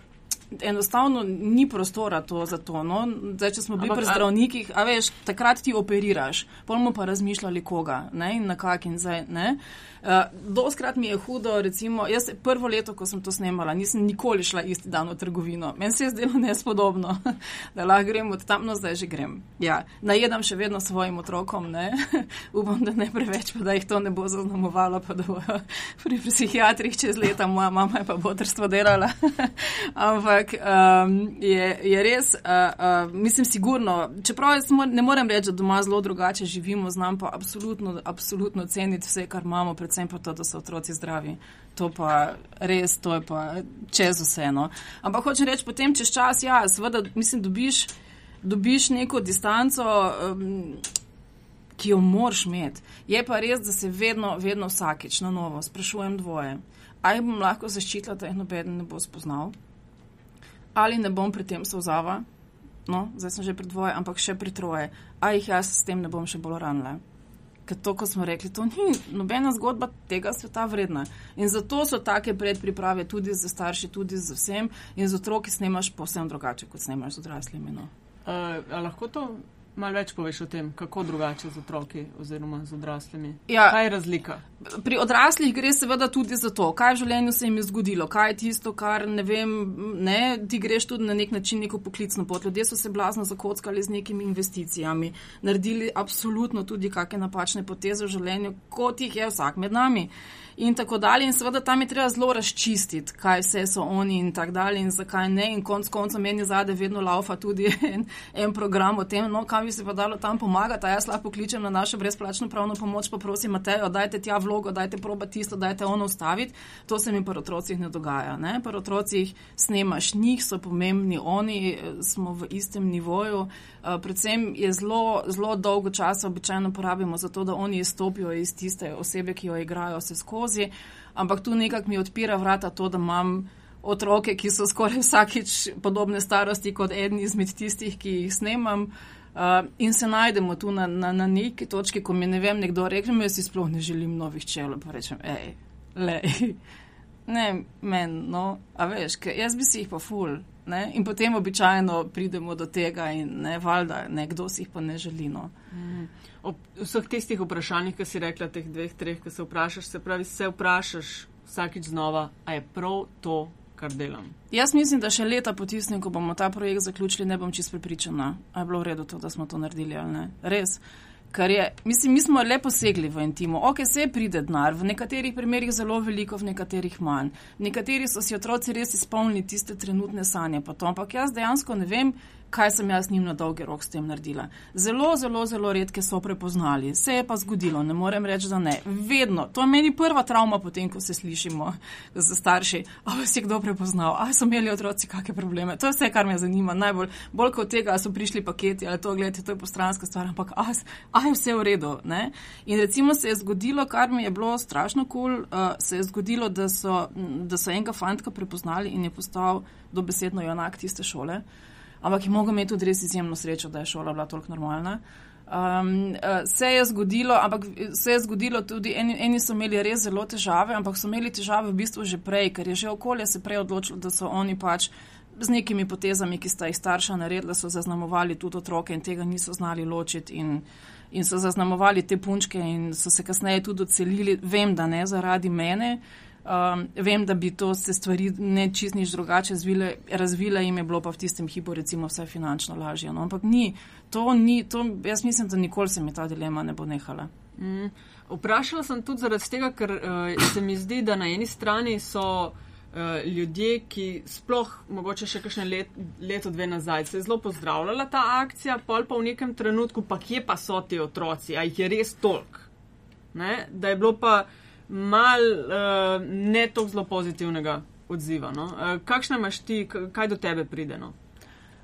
enostavno ni prostora to za to. No? Zdaj, če smo bili pri zdravnikih, a veš, takrat ti operiraš, polno pa razmišljali koga ne? in na kak in zdaj. Ne? Uh, doskrat mi je hudo, recimo, jaz prvo leto, ko sem to snemala, nisem nikoli šla isti dan v trgovino. Meni se je zdelo nespodobno, [LAUGHS] da lahko grem od tam, no zdaj že grem. Ja, najedam še vedno svojim otrokom, ne? [LAUGHS] upam, da ne preveč, pa da jih to ne bo zaznamovalo, pa da bojo [LAUGHS] pri psihiatrih čez leta, moja mama je pa botrstvo delala. Ampak um, je, je res, uh, uh, mislim, sigurno, čeprav ne morem reči, da doma zelo drugače živimo, znam pa absolutno, absolutno ceniti vse, kar imamo pred predvsem pa to, da so otroci zdravi. To pa res, to je pa čez vseeno. Ampak hočem reči, potem čez čas, ja, seveda, mislim, dobiš, dobiš neko distanco, um, ki jo moraš imeti. Je pa res, da se vedno, vedno vsakeč na novo sprašujem dvoje. Ali bom lahko zaščitila, da jih noben ne bo spoznal, ali ne bom pri tem sozava, no, zdaj sem že pri dvoje, ampak še pri troje, ali jih jaz s tem ne bom še bolj ranila ker to, kot smo rekli, to ni nobena zgodba tega sveta vredna. In zato so take predpriprave tudi za starše, tudi za vsem, in za otroke snemaš povsem drugače, kot snemaš z odraslimi. No. Uh, lahko to Malo več poveš o tem, kako drugače z otroki oziroma z odraslimi. Ja, kaj je razlika? Pri odraslih gre seveda tudi za to, kaj v življenju se jim je zgodilo, kaj je tisto, kar ne vem, ne, ti greš tudi na nek način neko poklicno pot. Ljudje so se blazno zakockali z nekimi investicijami, naredili absolutno tudi kakšne napačne poteze v življenju, kot jih je vsak med nami. Uh, in tako dalje. In seveda tam je treba zelo razčistiti, kaj vse so oni in tako dalje in zakaj ne. In konc konca meni zade vedno laufa tudi [LAUGHS] en, en program o tem, no, kam bi se pa dalo tam pomagati. Jaz lahko kličem na našo brezplačno pravno pomoč, pa prosim, Matejo, dajte tja vlogo, dajte proba tisto, dajte ono ustaviti. To se mi pri otrocih ne dogaja. Ne? Pri otrocih snemaš njih, so pomembni oni, smo v istem nivoju. Uh, predvsem je zelo, zelo dolgo časa običajno porabimo za to, da oni izstopijo iz tiste osebe, ki jo igrajo vse skozi skozi, ampak tu nekako mi odpira vrata to, da imam otroke, ki so skoraj vsakič podobne starosti kot eden izmed tistih, ki jih snemam. Uh, in se najdemo tu na, na, na neki točki, ko mi ne vem, nekdo reče, da si sploh ne želim novih čelov. Pa rečem, hej, le, [LAUGHS] ne, men, no, a veš, jaz bi si jih pa ful. Ne? In potem običajno pridemo do tega, in ne, valjda, nekdo si jih pa ne želi. No. Mm ob vseh tistih vprašanjih, ki si rekla, teh dveh, treh, ki se vprašaš, se pravi, se vprašaš vsakič znova, a je prav to, kar delam. Jaz mislim, da še leta potisnem, ko bomo ta projekt zaključili, ne bom čist pripričana, a je bilo v redu to, da smo to naredili ali ne. Res. Kar je, mislim, mi smo lepo segli v intimo. Ok, se pride denar, v nekaterih primerjih zelo veliko, v nekaterih manj. Nekateri so si otroci res izpolnili tiste trenutne sanje, pa to, ampak jaz dejansko ne vem, kaj sem jaz njim na dolgi rok s tem naredila. Zelo, zelo, zelo redke so prepoznali. Se je pa zgodilo, ne morem reči, da ne. Vedno. To je meni prva travma, potem, ko se slišimo za starši. A vas je kdo prepoznal? A so imeli otroci kakšne probleme? To je vse, kar me zanima. Najbolj, bolj kot tega, so prišli paketi ali to, gledajte, to je postranska stvar, ampak a, a je vse v redu. Ne? In recimo se je zgodilo, kar mi je bilo strašno kul, cool, uh, se je zgodilo, da so, da so enega fantka prepoznali in je postal dobesedno junak tiste šole ampak je mogel imeti tudi res izjemno srečo, da je šola bila toliko normalna. Um, se je zgodilo, ampak se je zgodilo tudi, eni, eni so imeli res zelo težave, ampak so imeli težave v bistvu že prej, ker je že okolje se prej odločilo, da so oni pač z nekimi potezami, ki sta jih starša naredila, so zaznamovali tudi otroke in tega niso znali ločiti in, in so zaznamovali te punčke in so se kasneje tudi odselili, vem, da ne zaradi mene. Um, vem, da bi to se stvari ne čist nič drugače zvile, razvile in je bilo pa v tistem hipu recimo vse finančno lažje. No? Ampak ni, to ni, to, jaz mislim, da nikoli se mi ta dilema ne bo nehala. Mm. Vprašala sem tudi zaradi tega, ker uh, se mi zdi, da na eni strani so uh, ljudje, ki sploh mogoče še kakšne let, leto, dve nazaj se je zelo pozdravljala ta akcija, pol pa v nekem trenutku, pa kje pa so ti otroci, a jih je res tolk. Ne? Da je bilo pa mal uh, ne tako zelo pozitivnega odziva. No? Uh, kakšna imaš ti, kaj do tebe pride? No?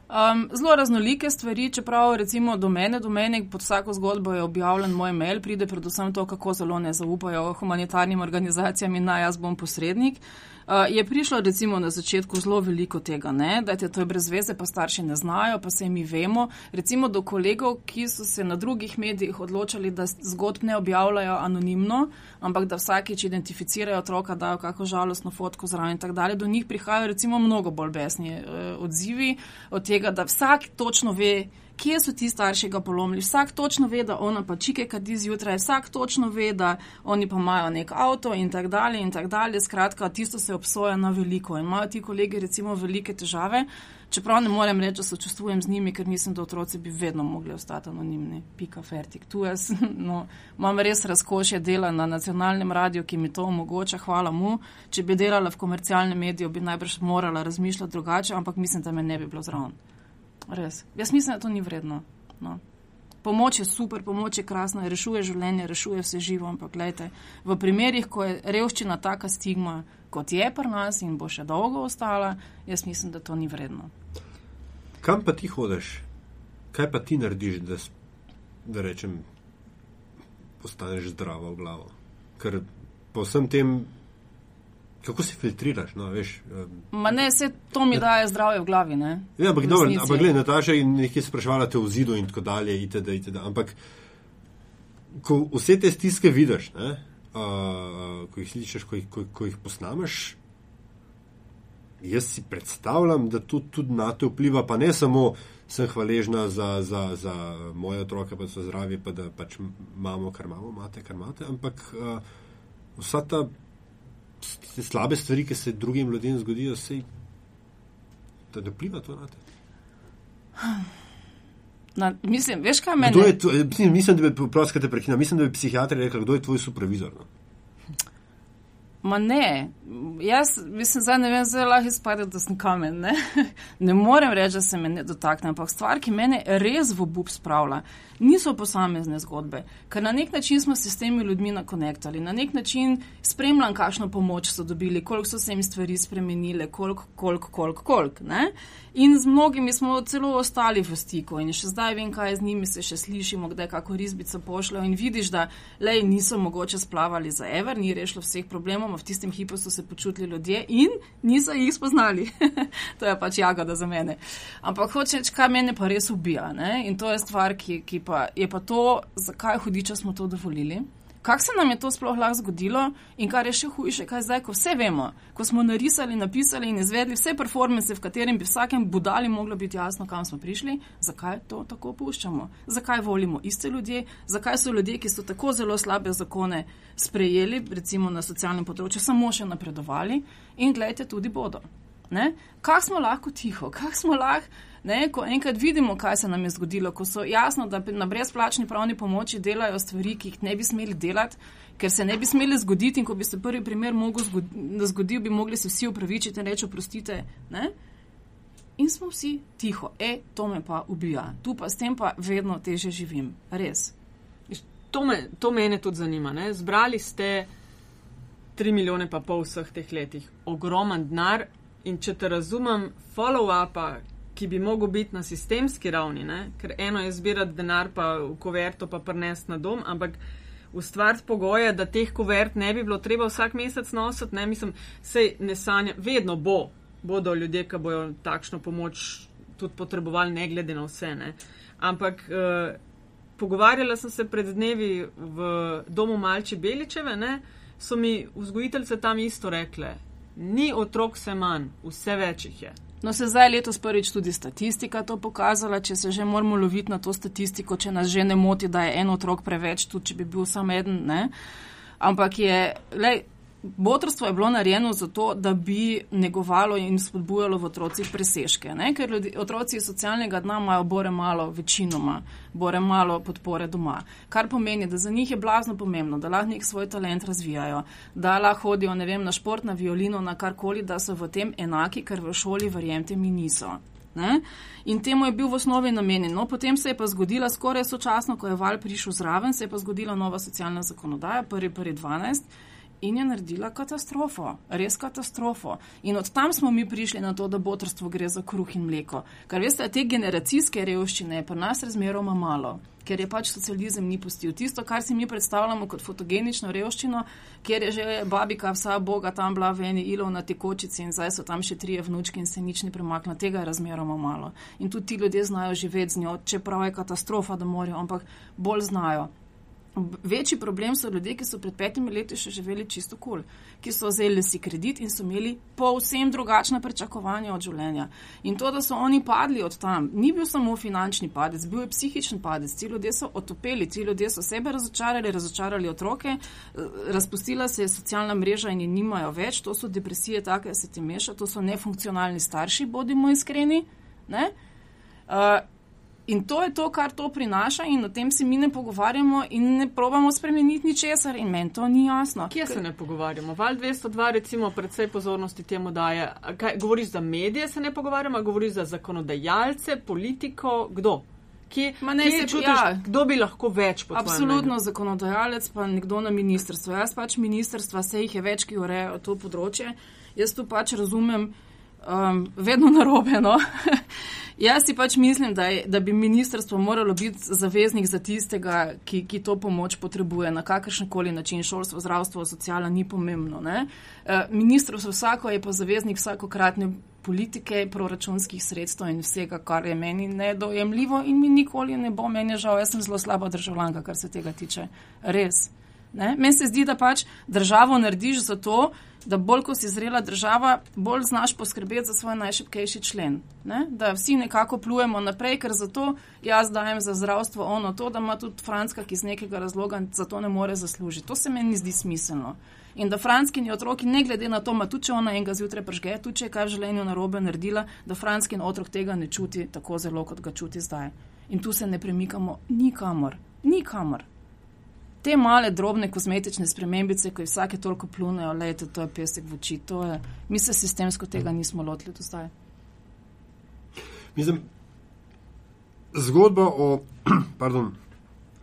Um, zelo raznolike stvari, čeprav recimo do mene, do mene pod vsako zgodbo je objavljen moj mail, pride predvsem to, kako zelo ne zaupajo humanitarnim organizacijam in naj jaz bom posrednik. Uh, je prišlo recimo na začetku zelo veliko tega, ne? da je to brez veze, pa starši ne znajo, pa se mi vemo. Recimo do kolegov, ki so se na drugih medijih odločali, da zgodb ne objavljajo anonimno, ampak da vsakeč identificirajo otroka, dajo kako žalostno fotko zraven in tako dalje. Do njih prihajajo recimo mnogo bolj besni uh, odzivi od tega, da vsak točno ve, kje so ti starši ga polomili. Vsak točno ve, da ona pa čike kadi zjutraj, vsak točno ve, da oni pa imajo nek avto in tako dalje in tako dalje. Skratka, tisto se obsoja na veliko in imajo ti kolegi recimo velike težave. Čeprav ne morem reči, da sočustvujem z njimi, ker mislim, da otroci bi vedno mogli ostati anonimni. Pika fertik. Tu jaz [LAUGHS] no, imam res razkošje dela na nacionalnem radiju, ki mi to omogoča. Hvala mu. Če bi delala v komercialnem mediju, bi najbrž morala razmišljati drugače, ampak mislim, da me ne bi bilo zraven. Res. Jaz mislim, da to ni vredno. No. Pomoč je super, pomoč je krasna, rešuje življenje, rešuje vse živo, ampak gledajte, v primerih, ko je revščina taka stigma, kot je pri nas in bo še dolgo ostala, jaz mislim, da to ni vredno. Kam pa ti hodiš? Kaj pa ti narediš, da, da rečem, postaneš zdrava v glavo? Ker po vsem tem kako si filtriraš. No, veš, um, ne, vse to mi ja. daje zdravje v glavi. Ne? Ja, ampak dobro, ampak gledaj, Nataša je nekaj spraševala te v zidu in tako dalje. Itd., itd. Ampak ko vse te stiske vidiš, ne, uh, ko jih slišiš, ko jih, ko, ko jih posnameš. Jaz si predstavljam, da to tudi na te vpliva, pa ne samo sem hvaležna za, za, za moje otroke, pa so zdravi, pa da pač imamo, kar imamo, imate, kar imate, ampak uh, vsa ta slabe stvari, ki se drugim ljudem zgodijo, se da ne vpliva to na te. Na, mislim, veš, kaj meni je to? Mislim, da bi, prosim, te prekina, mislim, da bi psihiater rekel, kdo je tvoj supervizor. No? Ma ne, jaz mislim, da ne vem, zelo lahko izpade, da sem kamen. Ne? [LAUGHS] ne morem reči, da se me ne dotakne, ampak stvar, ki me res v obup spravlja, niso posamezne zgodbe, ker na nek način smo se s temi ljudmi nakonektali, na nek način spremljam, kakšno pomoč so dobili, koliko so se jim stvari spremenile, koliko, koliko, koliko. koliko In z mnogimi smo celo ostali v stiku in še zdaj vem, kaj z njimi se še slišimo, kdaj kako risbico pošljajo in vidiš, da le niso mogoče splavali za Ever, ni rešilo vseh problemov, v tistem hipu so se počutili ljudje in niso jih spoznali. [LAUGHS] to je pač jagoda za mene. Ampak hoče reči, kaj mene pa res ubija. Ne? In to je stvar, ki, ki pa je pa to, zakaj hudiča smo to dovolili. Kako se nam je to sploh lahko zgodilo in kar je še hujše, kaj zdaj, ko vse vemo, ko smo narisali, napisali in izvedli vse performance, v katerem bi vsakem budali moglo biti jasno, kam smo prišli, zakaj to tako puščamo, zakaj volimo iste ljudje, zakaj so ljudje, ki so tako zelo slabe zakone sprejeli, recimo na socialnem področju, samo še napredovali? In gledajte, tudi bodo. Kako smo lahko tiho, kako smo lahko Ne, ko enkrat vidimo, kaj se nam je zgodilo, ko so jasno, da na brezplačni pravni pomoči delajo stvari, ki jih ne bi smeli delati, ker se ne bi smeli zgoditi in ko bi se prvi primer mogel zgoditi, bi mogli se vsi upravičiti in reči: oprostite. Ne? In smo vsi tiho, e, to me pa ubija, tu pa s tem pa vedno teže živim, res. To me, to mene tudi zanima. Ne? Zbrali ste 3 milijone pa pol vseh teh letih, ogromen denar in če te razumem, follow-upa, ki bi mogel biti na sistemski ravni, ne? ker eno je zbirati denar, pa v kuverto, pa prnest na dom, ampak ustvariti pogoje, da teh kuvert ne bi bilo treba vsak mesec nositi, ne mislim, sej ne sanja, vedno bo, bodo ljudje, ki bojo takšno pomoč tudi potrebovali, ne glede na vse. Ne? Ampak uh, pogovarjala sem se pred dnevi v domu Malče Beličeve, ne? so mi vzgojiteljce tam isto rekle, ni otrok vse manj, vse več jih je. No, se zdaj letos prvič tudi statistika to pokazala, če se že moramo loviti na to statistiko, če nas že ne moti, da je en otrok preveč, tudi če bi bil samo eden. Ne? Ampak je, lej, Botrstvo je bilo narejeno zato, da bi negovalo in spodbujalo v otrocih presežke, ne? ker ljudi, otroci iz socialnega dna imajo bore malo, večinoma, bore malo podpore doma. Kar pomeni, da za njih je blazno pomembno, da lahko nek svoj talent razvijajo, da lahko hodijo vem, na šport, na violino, na karkoli, da so v tem enaki, ker v šoli, verjemite mi, niso. Ne? In temu je bil v osnovi namenjen. No, potem se je pa zgodila, skoraj sočasno, ko je val prišel zraven, se je pa zgodila nova socialna zakonodaja, 1.1.12. in je naredila katastrofo, res katastrofo. In od tam smo mi prišli na to, da botrstvo gre za kruh in mleko. Ker veste, te generacijske revščine je pri nas razmeroma malo. Ker je pač socializem ni pustil. Tisto, kar si mi predstavljamo kot fotogenično revščino, kjer je že babika, vsa boga tam bila v eni ilov na tekočici in zdaj so tam še trije vnučki in se nič ne premakne, tega je razmeroma malo. In tudi ti ljudje znajo živeti z njo, čeprav je katastrofa, da morajo, ampak bolj znajo. Večji problem so ljudje, ki so pred petimi leti še živeli čisto kul, cool, ki so vzeli si kredit in so imeli povsem drugačna pričakovanja od življenja. In to, da so oni padli od tam, ni bil samo finančni padec, bil je psihični padec. Ti ljudje so otopeli, ti ljudje so sebe razočarali, razočarali otroke, razpustila se je socialna mreža in je nimajo več, to so depresije, take se ti meša, to so nefunkcionalni starši, bodimo iskreni. Ne? Uh, In to je to, kar to prinaša, in o tem se mi ne pogovarjamo in ne probamo spremeniti ničesar, in meni to ni jasno. Kje se ne pogovarjamo? Val 202, recimo, predvsej pozornosti temu daje. Kaj, govoriš za medije, se ne pogovarjamo, govoriš za zakonodajalce, politiko, kdo? Kje, ne, kje se čutiš, ja, kdo bi lahko več podprl? Absolutno zakonodajalec, pa nekdo na ministrstvu. Jaz pač ministrstva, se jih je več, ki urejajo to področje. Jaz tu pač razumem um, vedno narobe. No? [LAUGHS] Jaz si pač mislim, da, je, da bi ministrstvo moralo biti zaveznik za tistega, ki, ki to pomoč potrebuje na kakršen koli način. Šolstvo, zdravstvo, sociala ni pomembno. E, ministrstvo vsako je pa zaveznik vsakokratne politike, proračunskih sredstev in vsega, kar je meni nedojemljivo in mi nikoli ne bo meni žal. Jaz sem zelo slaba državljanka, kar se tega tiče. Res. Meni se zdi, da pač državo narediš za to, da bolj ko si zrela država, bolj znaš poskrbeti za svoj najšipkejši člen. Ne? Da vsi nekako plujemo naprej, ker zato jaz dajem za zdravstvo ono to, da ima tudi Franska, ki iz nekega razloga za to ne more zaslužiti. To se meni zdi smiselno. In da franskini otroki, ne glede na to, ma tudi če ona enega zjutraj pržge, tudi če je kaj v življenju narobe naredila, da franskin otrok tega ne čuti tako zelo, kot ga čuti zdaj. In tu se ne premikamo nikamor, nikamor te male, drobne kozmetične spremembice, ki vsake toliko plunejo, lejte, to je pesek v oči. Je, mi se sistemsko tega nismo lotili do zdaj. Mislim, zgodba o, [CLEARS THROAT] pardon,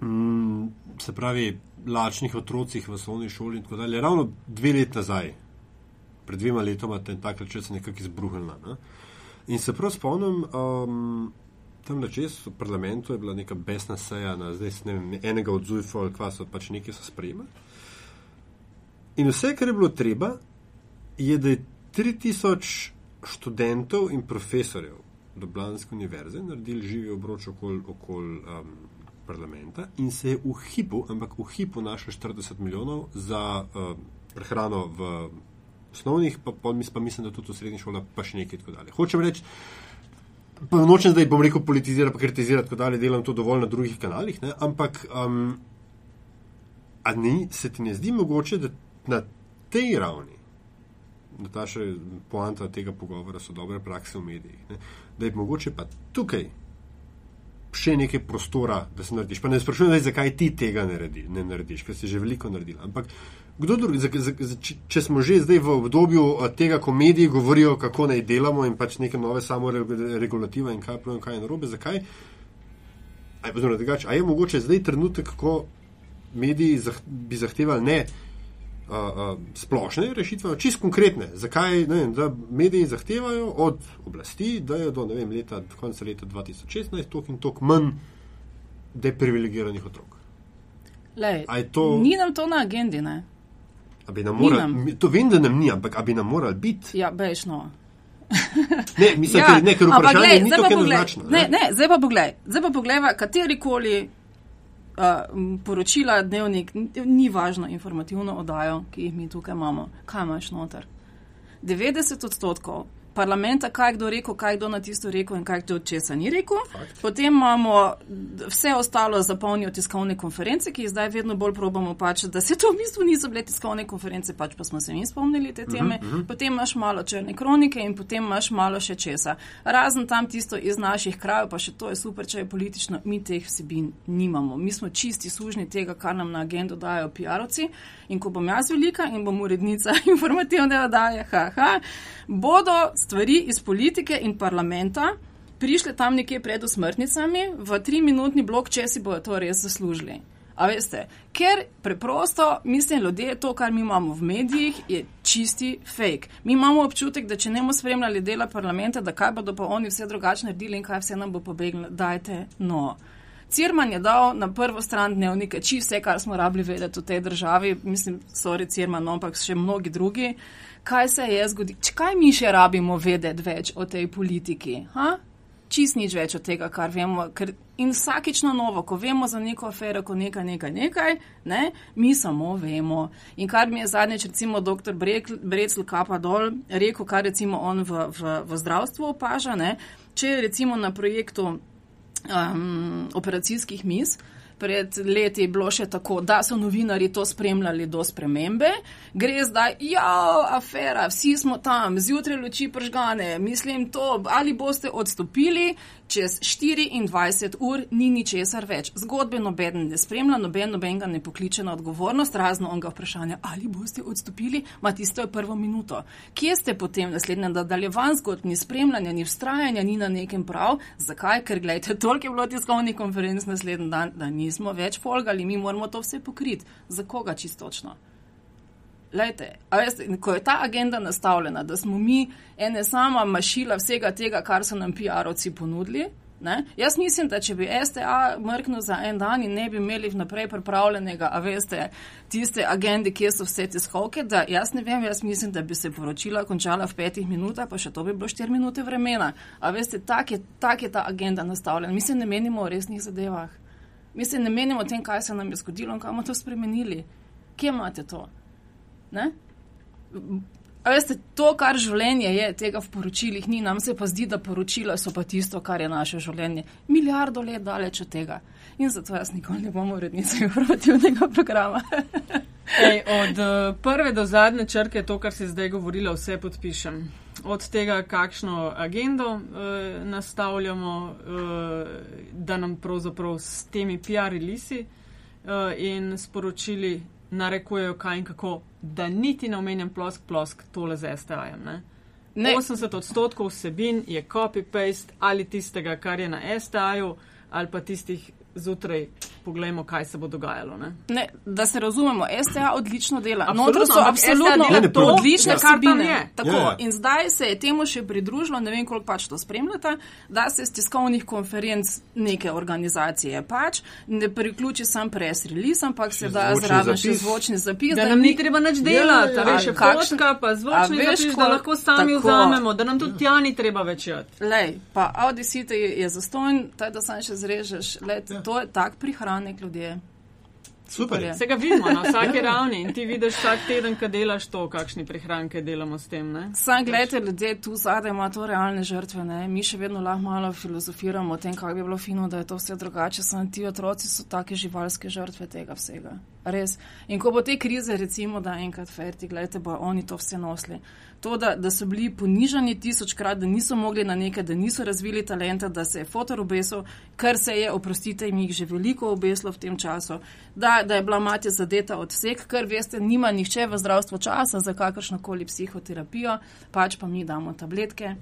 mm, se pravi, lačnih otrocih v osnovni šoli in tako dalje, ravno dve leti nazaj, pred dvema letoma, ten takrat še se nekako izbruhnila. Ne? In se prav spomnim, um, tam čez v parlamentu je bila neka besna seja, na, zdaj ne vem, enega od Zujfa ali kva so pač nekaj so sprejemali. In vse, kar je bilo treba, je, da je 3000 študentov in profesorjev Doblanske univerze naredili živi obroč okoli okol, um, parlamenta in se je v hipu, ampak v hipu našel 40 milijonov za um, prehrano v osnovnih, pa, pa, mislim, da tudi v srednjih šolah, pa še nekaj tako dalje. Hočem reči, nočem zdaj, bom rekel, politizirati, kritizirati, tako dalje, delam to dovolj na drugih kanalih, ne? ampak um, ni, se ti ne zdi mogoče, da na tej ravni, da ta še poanta tega pogovora so dobre prakse v medijih, ne? da je mogoče pa tukaj še nekaj prostora, da se narediš. Pa ne sprašujem, zakaj ti tega ne, redi, ne narediš, ker si že veliko naredil. Ampak Kdo drugi, za, za, za, če smo že zdaj v obdobju eh, tega, ko mediji govorijo, kako naj delamo in pač neke nove samoregulative in kaj pravim, kaj je narobe, zakaj? A je, drugač, a je mogoče zdaj trenutek, ko mediji zah, bi zahtevali ne a, a, splošne rešitve, čist konkretne. Zakaj ne, da mediji zahtevajo od oblasti, da je do vem, leta, konca leta 2016 tok in tok manj deprivilegiranih otrok? Lej, to... Ni nam to na agendi, ne? Moral, to vem, da nam ni, ampak bi nam morali biti. Ja, bejšno. [LAUGHS] ne, mislim, ja, da je nekaj vprašanja, ni tako enoznačno. Ne, ne, ne, zdaj pa poglej, zdaj pa poglej, katerikoli uh, poročila, dnevnik, ni važno informativno oddajo, ki jih mi tukaj imamo. Kaj imaš noter? 90 odstotkov parlamenta, kaj kdo rekel, kaj kdo na tisto rekel in kaj kdo česa ni rekel. Fakt. Potem imamo vse ostalo zapolnijo tiskovne konference, ki jih zdaj vedno bolj probamo pač, da se to v bistvu niso bile tiskovne konference, pač pa smo se mi spomnili te teme. Uh mhm, -huh. Mhm. Potem imaš malo črne kronike in potem imaš malo še česa. Razen tam tisto iz naših krajev, pa še to je super, če je politično, mi teh vsebin nimamo. Mi smo čisti služni tega, kar nam na agendo dajo PR-ovci. In ko bom jaz velika in bom urednica [LAUGHS] informativne oddaje, haha, bodo stvari iz politike in parlamenta prišle tam nekje pred usmrtnicami v tri minutni blok, če si bodo to res zaslužili. A veste, ker preprosto, mislim, ljudje, to, kar mi imamo v medijih, je čisti fake. Mi imamo občutek, da če ne bomo spremljali dela parlamenta, da kaj bodo pa oni vse drugače naredili in kaj vse nam bo pobegnilo, dajte no. Cirman je dal na prvo stran dnevnika čisto vse, kar smo rabili vedeti v tej državi, mislim, sorry, Cirman, no, ampak še mnogi drugi. Kaj se je zgodilo? Kaj mi še rabimo vedeti več o tej politiki? Ha? čist nič več od tega, kar vemo. Ker in vsakič na novo, ko vemo za neko afero, ko nekaj, nekaj, nekaj, ne, mi samo vemo. In kar mi je zadnjič, recimo, dr. Brecl Kapa dol rekel, kar recimo on v, v, v zdravstvu opaža, ne, če je recimo na projektu um, operacijskih mis, pred leti je bilo še tako, da so novinari to spremljali do spremembe, gre zdaj, ja, afera, vsi smo tam, zjutraj luči pržgane, mislim to, ali boste odstopili, čez 24 ur ni ničesar več. Zgodbe noben ne spremlja, noben noben ga ne pokliče na odgovornost, razno on ga vprašanja, ali boste odstopili, ma tisto prvo minuto. Kje ste potem naslednje nadaljevan zgodb, ni spremljanja, ni vztrajanja, ni na nekem prav? Zakaj? Ker gledajte, toliko je bilo tiskovnih konferenc naslednji dan, da nismo več folgali, mi moramo to vse pokriti. Za koga čistočno? Lejte, veste, ko je ta agenda nastavljena, da smo mi ene sama mašila vsega tega, kar so nam PR-ovci ponudili. Ne? Jaz mislim, da če bi STA mrknil za en dan in ne bi imeli vnaprej pripravljenega, a veste, tiste agende, kje so vse te skovke, da jaz ne vem, jaz mislim, da bi se poročila končala v petih minutah, pa še to bi bilo štiri minute vremena. A veste, tak je, tak je ta agenda nastavljena. Mi se ne menimo o resnih zadevah. Mi se ne menimo o tem, kaj se nam je zgodilo in kaj bomo to spremenili. Kje imate to? Ne? Veste, to, kar življenje je, tega v poročilih ni, nam se pa zdi, da poročila so pa tisto, kar je naše življenje. Milijardo let daleč od tega. In zato jaz nikoli ne bom urednica informativnega programa. [LAUGHS] Ej, od uh, prve do zadnje črke, to, kar si zdaj govorila, vse podpišem. Od tega, kakšno agendo uh, nastavljamo, uh, da nam pravzaprav s temi PR-lisi uh, in sporočili narekujejo, kaj in kako, da niti ne omenjam plosk, plosk tole z STA-jem. 80 odstotkov vsebin je copy-paste ali tistega, kar je na STA-ju, ali pa tistih zjutraj poglejmo, kaj se bo dogajalo. Ne? Ne, da se razumemo, STA odlično dela. Notro so absolutno odlične ja. kabine. Tako, ja, ja. In zdaj se je temu še pridružilo, ne vem, koliko pač to spremljate, da se z tiskovnih konferenc neke organizacije pač ne priključi sam press release, ampak se da zraven še zvočni zapis. Da, da nam ni treba nič delati, da veš, kakšna pa zvočni veš, zapis, ko, da lahko sami tako, vzamemo, da nam tudi tja ni treba več jati. Lej, pa Audi City je zastojn, taj da sam še zrežeš, lej, ja. To je tak prihran hranek ljudje. Super. Se ga vidimo na vsaki [LAUGHS] ravni in ti vidiš vsak teden, kad delaš to, kakšni prihranke delamo s tem. Sam gledajte, ljudje tu zadaj ima to realne žrtve. Ne? Mi še vedno lahko malo filozofiramo o tem, kako bi bilo fino, da je to vse drugače. Sam ti otroci so take živalske žrtve tega vsega. Res. In ko bo te krize, recimo, da enkrat ferti, gledajte, bo oni to vse nosili to, da, da so bili ponižani tisočkrat, da niso mogli na nekaj, da niso razvili talenta, da se je fotor obesil, kar se je, oprostite, jim jih že veliko obeslo v tem času, da, da je bila mati zadeta od vseh, ker veste, nima nihče v zdravstvu časa za kakršnokoli psihoterapijo, pač pa mi damo tabletke.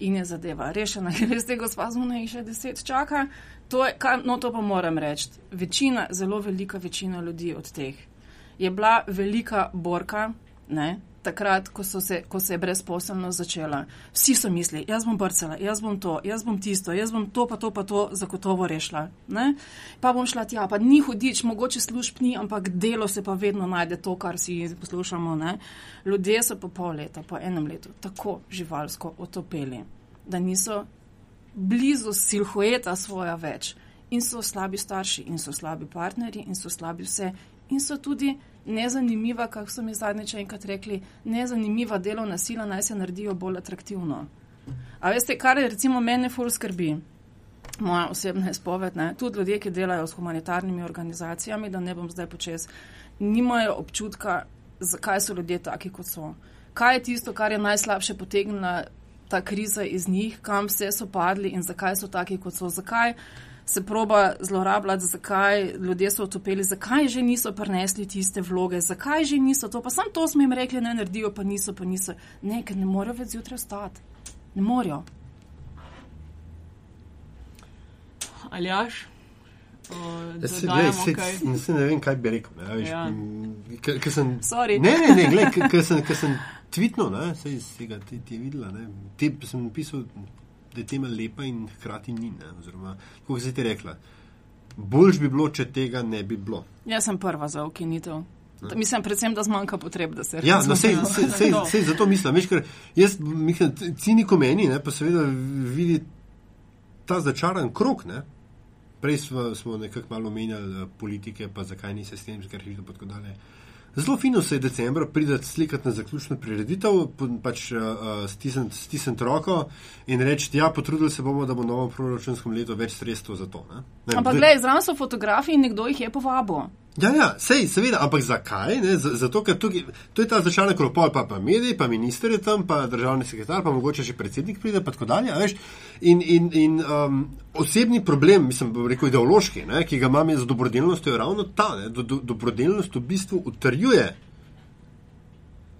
In je zadeva rešena, ker [LAUGHS] veste, gospod, smo na jih še deset čaka. To, je, kaj, no, to pa moram reči. Večina, zelo velika večina ljudi od teh je bila velika borka, ne, takrat, ko, se, ko se je brezposelnost začela. Vsi so mislili, jaz bom brcala, jaz bom to, jaz bom tisto, jaz bom to, pa to, pa to zagotovo rešila. Ne? Pa bom šla tja, pa ni hudič, mogoče služb ni, ampak delo se pa vedno najde to, kar si poslušamo. Ne? Ljudje so po pol leta, po enem letu tako živalsko otopeli, da niso blizu silhueta svoja več. In so slabi starši, in so slabi partnerji, in so slabi vse, in so tudi nezanimiva, kako so mi zadnjič enkrat rekli, nezanimiva delovna sila naj se naredijo bolj atraktivno. A veste, kar je recimo mene ful skrbi, moja osebna izpoved, ne? tudi ljudje, ki delajo s humanitarnimi organizacijami, da ne bom zdaj počes, nimajo občutka, zakaj so ljudje taki, kot so. Kaj je tisto, kar je najslabše potegnila ta kriza iz njih, kam vse so padli in zakaj so taki, kot so. Zakaj se proba zlorabljati, zakaj ljudje so otopeli, zakaj že niso prenesli tiste vloge, zakaj že niso to, pa sam to smo jim rekli, ne naredijo, pa niso, pa niso. Ne, ker ne morejo več zjutraj stati. Ne morejo. Aljaš, Ja, se, glej, se, se ne vem, kaj bi rekel. Ne, veš, Ja. k- k sem- Sorry. Ne, ne, ne, glej, k- k sem, sem tvitnil, ne, sej iz tega ti, ti je videla, ne, te sem napisal, da je tema lepa in hkrati ni, ne, oziroma, kako si ti rekla, boljš bi bilo, če tega ne bi bilo. Jaz sem prva za ukinitev. Mislim, predvsem, da zmanjka potreb, da se Ja, no, sej, sej, sej, sej zato mislim, veš, ker jaz, mislim, ciniko meni, ne, pa seveda vidi ta začaran krok, ne. Prej smo, smo nekako malo menjali eh, politike, pa zakaj ni sistemska rešitev, pa tako dalje. Zelo fino se je decembra pridati slikati na zaključno prireditev, pač uh, stisniti stisniti roko in reči, ja, potrudili se bomo, da bo v novem proračunskem letu več sredstev za to. Ne? Ne, Ampak, gledaj, zraven so fotografiji in nekdo jih je povabil. Ja, ja, sej, seveda, ampak zakaj? Ne? Z- Zato, ker tukaj, to je ta začarna kropol, pa, pa mediji, pa minister je tam, pa državni sekretar, pa mogoče še predsednik pride, pa tako dalje. veš. In, in, in um, osebni problem, mislim, rekel ideološki, ne, ki ga imam z dobrodelnostjo, je ravno ta. Do, do, dobrodelnost v bistvu utrjuje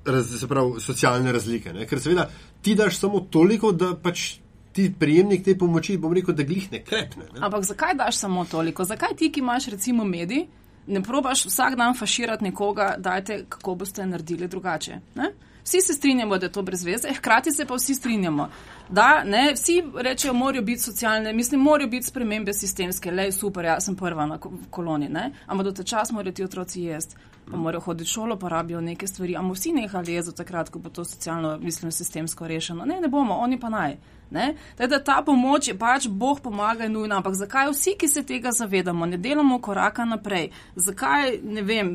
raz, se pravi, socialne razlike. Ne? Ker seveda ti daš samo toliko, da pač ti prijemnik te pomoči, bom rekel, da glih ne krepne. Ne? Ampak zakaj daš samo toliko? Zakaj ti, ki imaš recimo medij, ne probaš vsak dan faširati nekoga, dajte, kako boste naredili drugače? Ne? Vsi se strinjamo, da je to brez veze, hkrati se pa vsi strinjamo, da ne, vsi rečejo, morajo biti socialne, mislim, morajo biti spremembe sistemske, le super, jaz sem prva na ko- koloni, ne? ampak do ta čas morajo ti otroci jesti, pa morajo hoditi v šolo, pa rabijo neke stvari. Ampak vsi nehali do takrat, ko bo to socialno, mislim, sistemsko rešeno. Ne, ne bomo, oni pa naj. Tako Da ta pomoč je pač Bog pomaga in nujna, ampak zakaj vsi, ki se tega zavedamo, ne delamo koraka naprej? Zakaj, ne vem,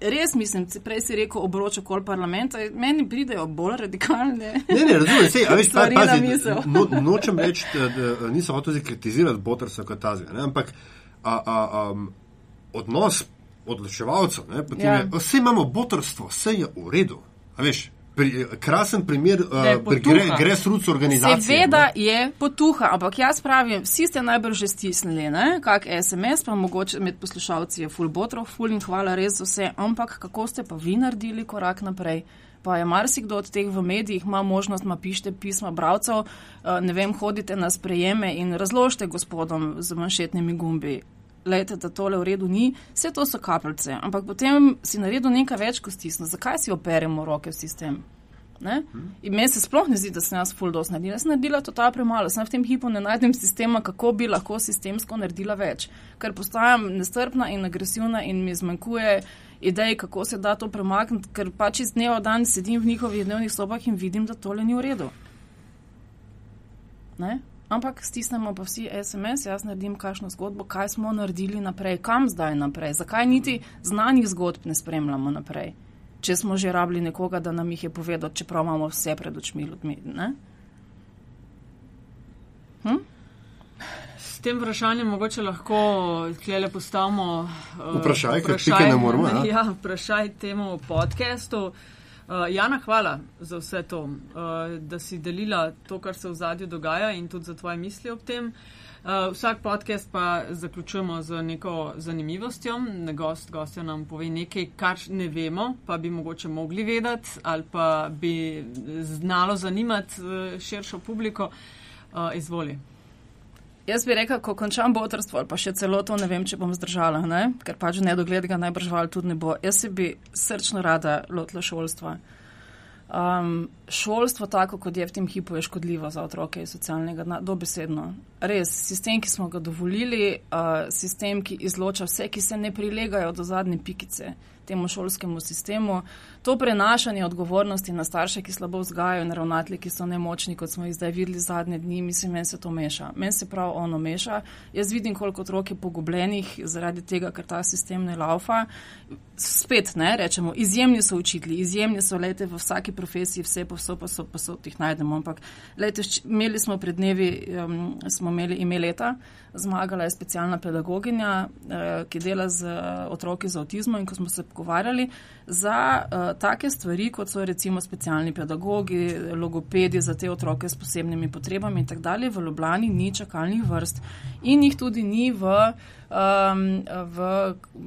res mislim, prej si rekel obroč okoli parlamenta, meni pridejo bolj radikalne. Ne, ne, razumem, sej, a veš, pa, [LAUGHS] pazi, no, nočem reči, da, da nisem hotel kritizirati Botrsa kot tazga, ne, ampak a, a, um, odnos odločevalcev, ne, potem ja. je, vse imamo botrstvo, vse je v redu, a veš, pri, krasen primer uh, pri potuha. gre, Grassroots organizacije. Seveda ne. je potuha, ampak jaz pravim, vsi ste najbrž že stisnili, ne? kak SMS, pa mogoče med poslušalci je full botrov, full in hvala res za vse, ampak kako ste pa vi naredili korak naprej? Pa je marsikdo od teh v medijih ima možnost, ma pišite pisma bravcev, eh, ne vem, hodite na sprejeme in razložite gospodom z manšetnimi gumbi. Lejte, da tole v redu ni, vse to so kapljice, ampak potem si naredil nekaj več kot stisno. Zakaj si operemo roke v sistem? Ne? In meni se sploh ne zdi, da sem jaz full dos naredila. Jaz sem naredila total premalo. Sem v tem hipu ne najdem sistema, kako bi lahko sistemsko naredila več. Ker postajam nestrpna in agresivna in mi zmanjkuje idej, kako se da to premakniti, ker pač iz dneva v dan sedim v njihovih dnevnih sobah in vidim, da tole ni v redu. Ne? Ampak stisnemo pa vsi SMS, jaz naredim kakšno zgodbo, kaj smo naredili naprej, kam zdaj naprej, zakaj niti znanih zgodb ne spremljamo naprej, če smo že rabili nekoga, da nam jih je povedal, čeprav imamo vse pred očmi ljudmi. Ne? S tem vprašanjem mogoče lahko tlele postavimo uh, Vprašaj, ker pike ne moremo, ja. [LAUGHS] Ja, vprašaj temu podkastu. Uh, Jana, hvala za vse to, uh, da si delila to, kar se v zadju dogaja in tudi za tvoje misli ob tem. Uh, vsak podcast pa zaključujemo z neko zanimivostjo. Gost, gostja nam pove nekaj, kar ne vemo, pa bi mogoče mogli vedeti ali pa bi znalo zanimati uh, širšo publiko. Uh, izvoli. Jaz bi rekel, ko končam botrstvo ali pa še celo to, ne vem, če bom zdržala, ne? ker pač nedogled ga najbrž val tudi ne bo. Jaz se bi srčno rada lotila šolstva. Um, šolstvo, tako kot je v tem hipu, je škodljivo za otroke iz socialnega dna, dobesedno. Res, sistem, ki smo ga dovolili, uh, sistem, ki izloča vse, ki se ne prilegajo do zadnje pikice temu šolskemu sistemu, to prenašanje odgovornosti na starše, ki slabo vzgajajo in ravnatelji, ki so nemočni, kot smo jih zdaj videli zadnje dni, mislim, meni se to meša. Meni se prav ono meša. Jaz vidim, koliko otrok je pogubljenih zaradi tega, ker ta sistem ne laufa. Spet ne, rečemo, izjemni so učitelji, izjemni so, lejte, v vsaki profesiji, vse povsod, pa so, pa so, jih najdemo. Ampak, lejte, imeli smo pred dnevi, um, smo imeli ime leta, zmagala je specialna pedagoginja, uh, ki dela z uh, otroki z avtizmom in ko smo se pogovarjali za uh, take stvari, kot so recimo specialni pedagogi, logopedi za te otroke s posebnimi potrebami in tako dalje, v Ljubljani ni čakalnih vrst in jih tudi ni v, um, v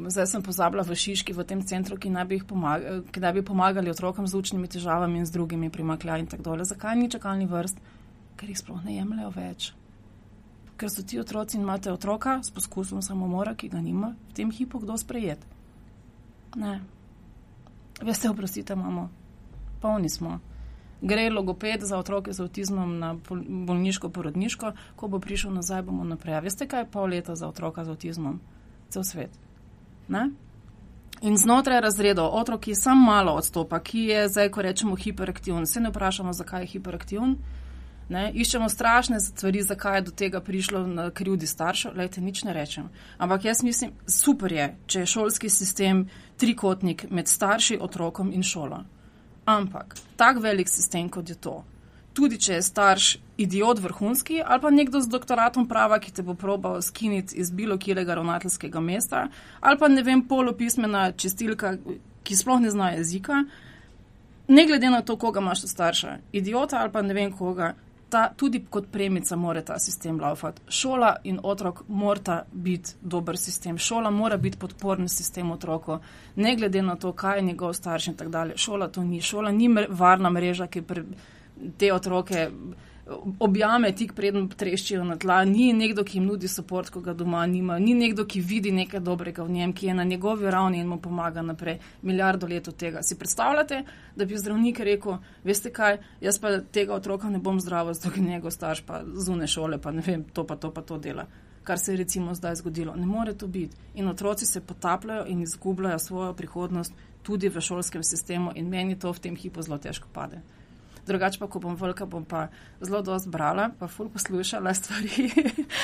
zdaj sem pozabila, v Šiški, v tem centru, ki naj bi, pomagali, ki naj bi pomagali otrokom z učnimi težavami in z drugimi primakljaji in tako dalje. Zakaj ni čakalnih vrst? Ker jih sploh ne jemljajo več. ker so ti otroci in imate otroka s poskusom samomora, ki ga nima v tem hipu kdo sprejet. Ne. Veste, oprostite, imamo, polni smo. Gre logoped za otroke z avtizmom na bolniško porodniško, ko bo prišel nazaj, bomo naprej. Veste, kaj je pol leta za otroka z avtizmom? Cel svet. Ne? In znotraj razredov, otrok, ki sam malo odstopa, ki je zdaj, ko rečemo, hiperaktiven, se ne vprašamo, zakaj je hiperaktiven. Ne? Iščemo strašne stvari, zakaj je do tega prišlo na krivdi staršev. Lejte, nič ne rečem. Ampak jaz mislim, super je, če je šolski sistem trikotnik med starši, otrokom in šolo. Ampak tak velik sistem, kot je to, tudi če je starš idiot vrhunski ali pa nekdo z doktoratom prava, ki te bo probal skiniti iz bilo kjelega ravnateljskega mesta, ali pa ne vem, polopismena čistilka, ki sploh ne zna jezika, ne glede na to, koga imaš starša, idiota ali pa ne vem koga. Ta, tudi kot premica mora ta sistem laufati. Šola in otrok morata biti dober sistem. Šola mora biti podporni sistem otroku, ne glede na to, kaj je njegov starš in tako dalje. Šola to ni. Šola ni varna mreža, ki pre, te otroke objame tik preden treščijo na tla, ni nekdo, ki jim nudi podporo, ko ga doma nima, ni nekdo, ki vidi nekaj dobrega v njem, ki je na njegovi ravni in mu pomaga naprej. Milijardo let od tega. Si predstavljate, da bi zdravnik rekel, veste kaj, jaz pa tega otroka ne bom zdravo, zato ker njegov starš pa zune šole, pa ne vem, to pa to pa to dela. Kar se je recimo zdaj zgodilo. Ne more to biti. In otroci se potapljajo in izgubljajo svojo prihodnost tudi v šolskem sistemu, in meni to v tem hipu zelo težko pade drugače pa, ko bom velika, bom pa zelo dosti brala, pa ful poslušala stvari,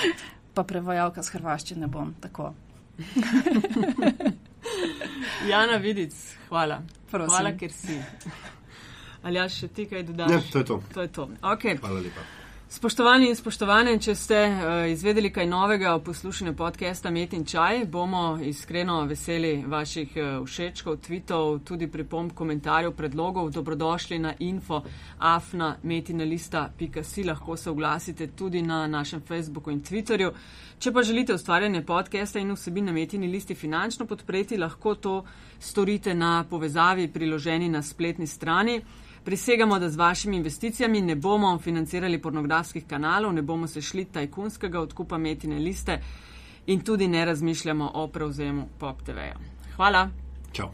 [LAUGHS] pa prevajalka z hrvaščine bom tako. [LAUGHS] Jana Vidic, hvala. Prosim. Hvala, ker si. Ali ja še ti kaj dodaš? Ne, to je to. To je to. Okay. Hvala lepa. Spoštovani in spoštovane, če ste uh, izvedeli kaj novega o poslušanju podcasta Met in Čaj, bomo iskreno veseli vaših uh, všečkov, tweetov, tudi pripomb, komentarjev, predlogov. Dobrodošli na info afna.metinalista.si, lahko se oglasite tudi na našem Facebooku in Twitterju. Če pa želite ustvarjanje podcasta in vsebin na Metini listi finančno podpreti, lahko to storite na povezavi priloženi na spletni strani. Prisegamo, da z vašimi investicijami ne bomo financirali pornografskih kanalov, ne bomo se šli tajkunskega odkupa metine liste in tudi ne razmišljamo o prevzemu Pop TV-ja. Hvala. Čau.